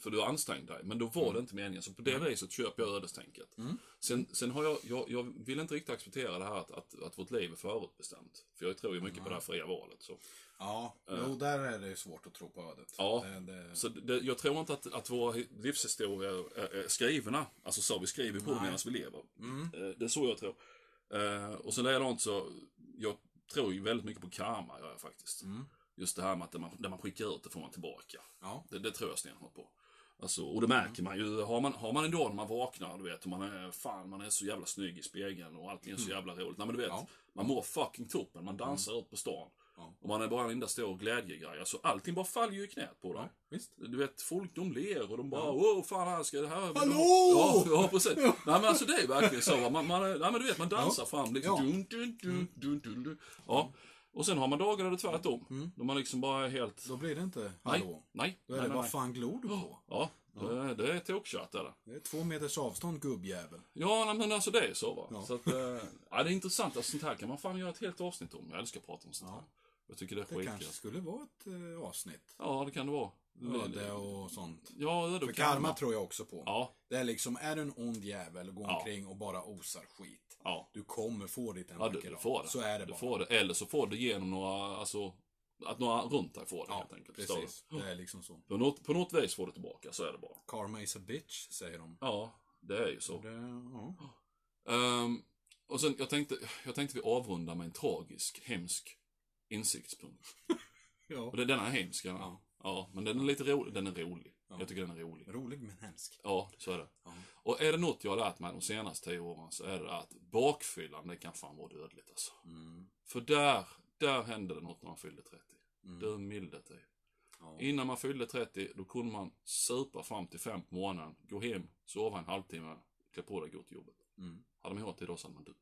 För du har ansträngt dig, men då var det inte meningen. Så på det viset köper jag ödestänket. Mm. Sen, sen har jag, jag, jag vill inte riktigt acceptera det här att, att, att vårt liv är förutbestämt. För jag tror ju mycket på det här fria valet. Så, Ja, jo, där är det svårt att tro på ödet. Ja. Det, det, så det, jag tror inte att, att våra livshistorier är, är skrivna. Alltså så, vi skriver på det medan vi lever. mm. Eh, Det är så jag tror. Eh, Och sen likadant så, jag tror ju väldigt mycket på karma, gör jag faktiskt. Mm. Just det här med att det man, det man skickar ut, det får man tillbaka. Ja. Det, det tror jag stenhårt på. Alltså, och det märker man ju. Har man, har man en dag när man vaknar, du vet, och man är, fan, man är så jävla snygg i spegeln och allting är så jävla roligt. Nej men du vet, Ja. man mår fucking toppen. Man dansar ut på stan. Ja. Och man är bara en enda stor glädjegrej. Alltså allting bara faller ju i knät på dig. Ja, visst. Du vet, folk de ler och de bara åh fan här ska det här... Hallå! Ja, ja precis. Nej men alltså det är verkligen så. Man, man, nej men du vet, man dansar fram liksom. Ja. Dun, dun, dun, dun, dun, dun. Ja. Och sen har man dagar där det är tvärtom. Då man liksom bara är helt... Då blir det inte Nej, hallå. nej, Då är nej, det nej, vad nej. fan glor du på? Ja, det, är- det är det. Det är två meters avstånd gubbjävel. Ja, nej, men alltså det är så va. Ja. Så att, eh, ja, det är intressant. Alltså, sånt här kan man fan göra ett helt avsnitt om. Jag älskar att prata om sånt Ja. Jag tycker det är Det skitkul. kanske skulle vara ett eh, avsnitt. Ja, det kan det vara. Öde och sånt. Ja, öde För och karma tror jag också på. Ja, Det är liksom, är du en ond jävel och går Ja. omkring och bara osar skit. ja. Du kommer få ditt en Ja, du, vacker du dag. får det. Så är det du bara. får det. Eller så får du genom några, alltså, att några runt dig får det Ja, helt enkelt. Förstår precis. Det är liksom så. På något, på något vis får du tillbaka, så är det bara. Karma is a bitch, säger de. Ja, det är ju så. Det, ja. Ehm, och sen, jag tänkte, jag tänkte vi avrundar med en tragisk, hemsk insiktspunkt. ja. Och det, den är hemsk, ja. Ja. men den är lite rolig. Den är rolig. Ja. Jag tycker den är rolig. Rolig men hemsk. Ja, så är det. Ja. Och är det något jag har lärt mig de senaste tio åren så är det att bakfyllan, det kan fan vara dödligt alltså. Mm. För där, där hände det något när man fyllde 30. Mm. Du milde tid. Ja. Innan man fyllde 30, då kunde man supa fram till fem på morgonen, gå hem, sova en halvtimme, klä på dig och gå till jobbet. Mm. Hade man gjort det idag så hade man dött.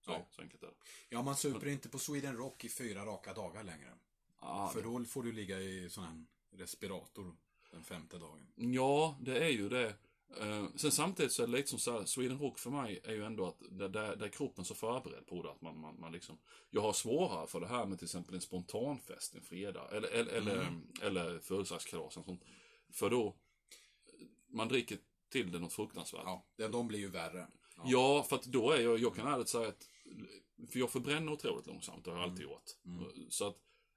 Så, Ja. så enkelt är det. ja, man super inte på Sweden Rock i fyra raka dagar längre. Ah, För då får du ligga i sån här respirator den femte dagen. Ja, det är ju det. Eh, sen samtidigt så är det lite som så här, Sweden Rock för mig är ju ändå att där, där, där är kroppen så förberedd på det att man, man, man liksom Jag har svårare för det här med till exempel en spontanfest en fredag eller, eller, eller, eller födelsedagskalas och sånt. För då man dricker till det något fruktansvärt. Ja, de blir ju värre. Ja. Ja, för att då är jag, jag kan ärligt säga att, för jag förbränner otroligt långsamt, det har jag alltid Mm. gjort. Så att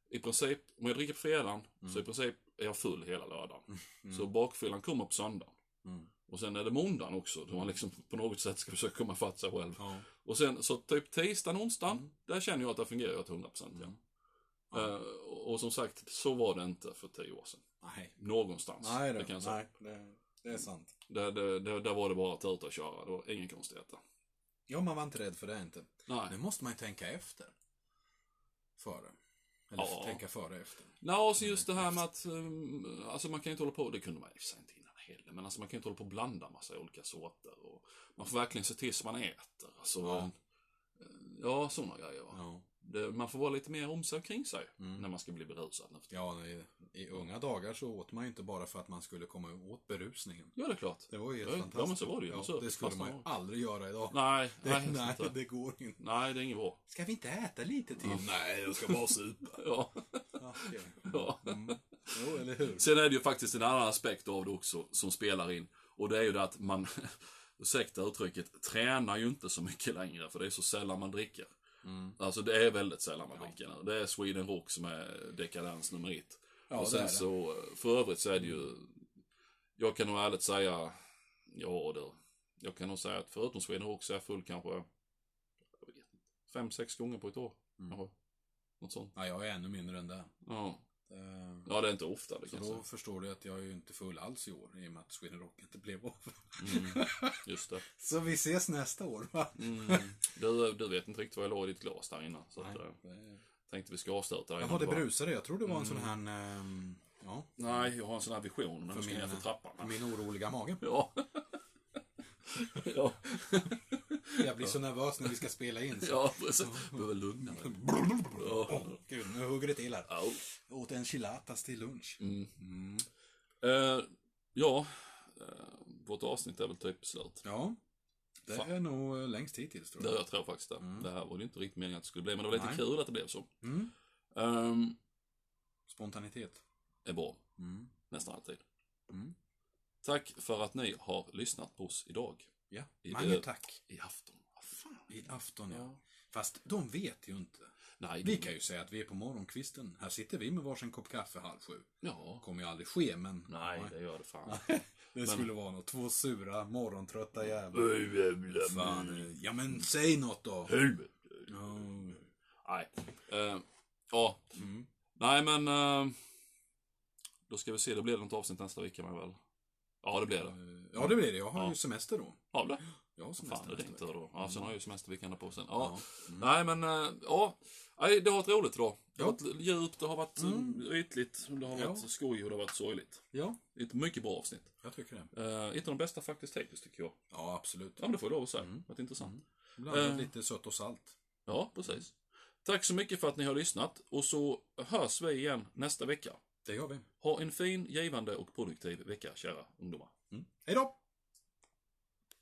i princip, om jag dricker på fredagen, så i princip är jag full hela lördagen. Så bakfyllan kommer på söndagen. Mm. Och sen är det måndagen också, då man liksom på något sätt ska försöka komma fatt sig själv. Ja. Och sen så typ tisdagen, onsdagen, där känner jag att det fungerar till 100% igen. Eh, och, och som sagt, så var det inte för tio år sedan. Nej. Någonstans. Nej, det det, kan jag säga. nej det, det är sant. Där, där, där, där var det bara att ta ut och köra, det var inga konstigheter. Ja, man var inte rädd för det inte. Nej. Nu måste man ju tänka efter. Före. Eller Ja. tänka före efter. Nej, och så just det här med att, um, alltså man kan ju inte hålla på, det kunde man sig inte innan heller, men alltså man kan ju inte hålla på och blanda massa olika sorter. Och man får verkligen se till så man äter. Alltså, Ja. ja, sådana grejer. Ja. Det, man får vara lite mer om sig kring sig Mm. när man ska bli berusad. Ja, i, i unga dagar så åt man ju inte bara för att man skulle komma åt berusningen. Ja, det är klart. Det var ju helt Ja, ja, fantastiskt. men så var det ju. Ja, det skulle man ju aldrig göra idag. Nej, det, nej, nej, inte. det går inte. nej, det är inget bra. Ska vi inte äta lite till? Nej, jag ska bara supa. ja. Ja, okej. ja. Mm. Jo, eller hur? Sen är det ju faktiskt en annan aspekt av det också som spelar in. Och det är ju det att man, ursäkta uttrycket, tränar ju inte så mycket längre för det är så sällan man dricker. Mm. Alltså det är väldigt sällan man dricker nu. Det är Sweden Rock som är dekadens nummer ett. Ja, och det sen det. så, för övrigt så är det ju, jag kan nog ärligt säga, ja du, jag kan nog säga att förutom Sweden Rock så är jag full kanske, jag vet inte, fem, sex gånger på ett år. Mm. Något sånt. Ja, jag är ännu mindre än det. Ja. Eh, ja, det är inte ofta det Så kan jag då förstår du att jag är ju inte full alls i år i och med att Sweden Rock inte blev av. Mm, just det. Så vi ses nästa år va? Mm. Du, du vet inte riktigt vad jag la i ditt glas där innan. Så att, Nej, eh, det- tänkte vi ska avsluta Jaha, det bara- brusade. Jag trodde det var en sån här... ehm, Ja, Nej, jag har en sån här vision när För min- för trappan. för min oroliga mage. Ja. ja. Jag blir så nervös när vi ska spela in. Så. ja, precis. Behöver lugna mig. Ja. gud, nu hugger det till här. Au. Jag åt enchiladas till lunch. Mm. Mm. Eh, ja, eh, vårt avsnitt är väl typ slut. Ja, det Fan. är nog eh, längst hittills tror Det, jag. jag tror faktiskt det. Mm. Det här var ju inte riktigt meningen att det skulle bli, men det var lite Nej. kul att det blev så. Mm. Um, Spontanitet. är bra, Mm. nästan alltid. Mm. Tack för att ni har lyssnat på oss idag. Ja, I mange det- tack. I afton. Fan? I afton ja. Ja. Fast de vet ju inte. Nej, Vi kan ju säga att vi är på morgonkvisten. Här sitter vi med varsin kopp kaffe halv sju. Ja. Kommer ju aldrig ske, men... Nej, det gör det fan. Det skulle vara något. Två sura, morgontrötta jävlar. Fan, eh, ja men säg något då. Helvete. Ja. Nej. Eh, ja. Mm. Nej, men... eh, då ska vi se, det blir något avsnitt nästa vecka med väl. Ja, det blir det. Ja, det blir det. Jag har Ja. ju semester då. Ja, det. Jag har semester Fan, det tur vecka. då. Ja, sen har jag ju semesterveckan på sen. Ja. Ja. Mm. Nej, men, eh, ja. Nej, det har varit roligt idag. Det har Ja. varit djupt, det har varit Mm. mm. ytligt, det har Ja. varit skoj och det har varit sorgligt. Ja, Ett mycket bra avsnitt. jag tycker det. Uh, ett av de bästa faktiskt hittills, tycker jag. Ja, absolut. Ja, men det får jag lov att säga. Mm. Varit intressant. Blandat Eh. lite sött och salt. Ja, precis. Tack så mycket för att ni har lyssnat och så hörs vi igen nästa vecka. Det gör vi. Ha en fin, givande och produktiv vecka, kära ungdomar. Mm. Hej då!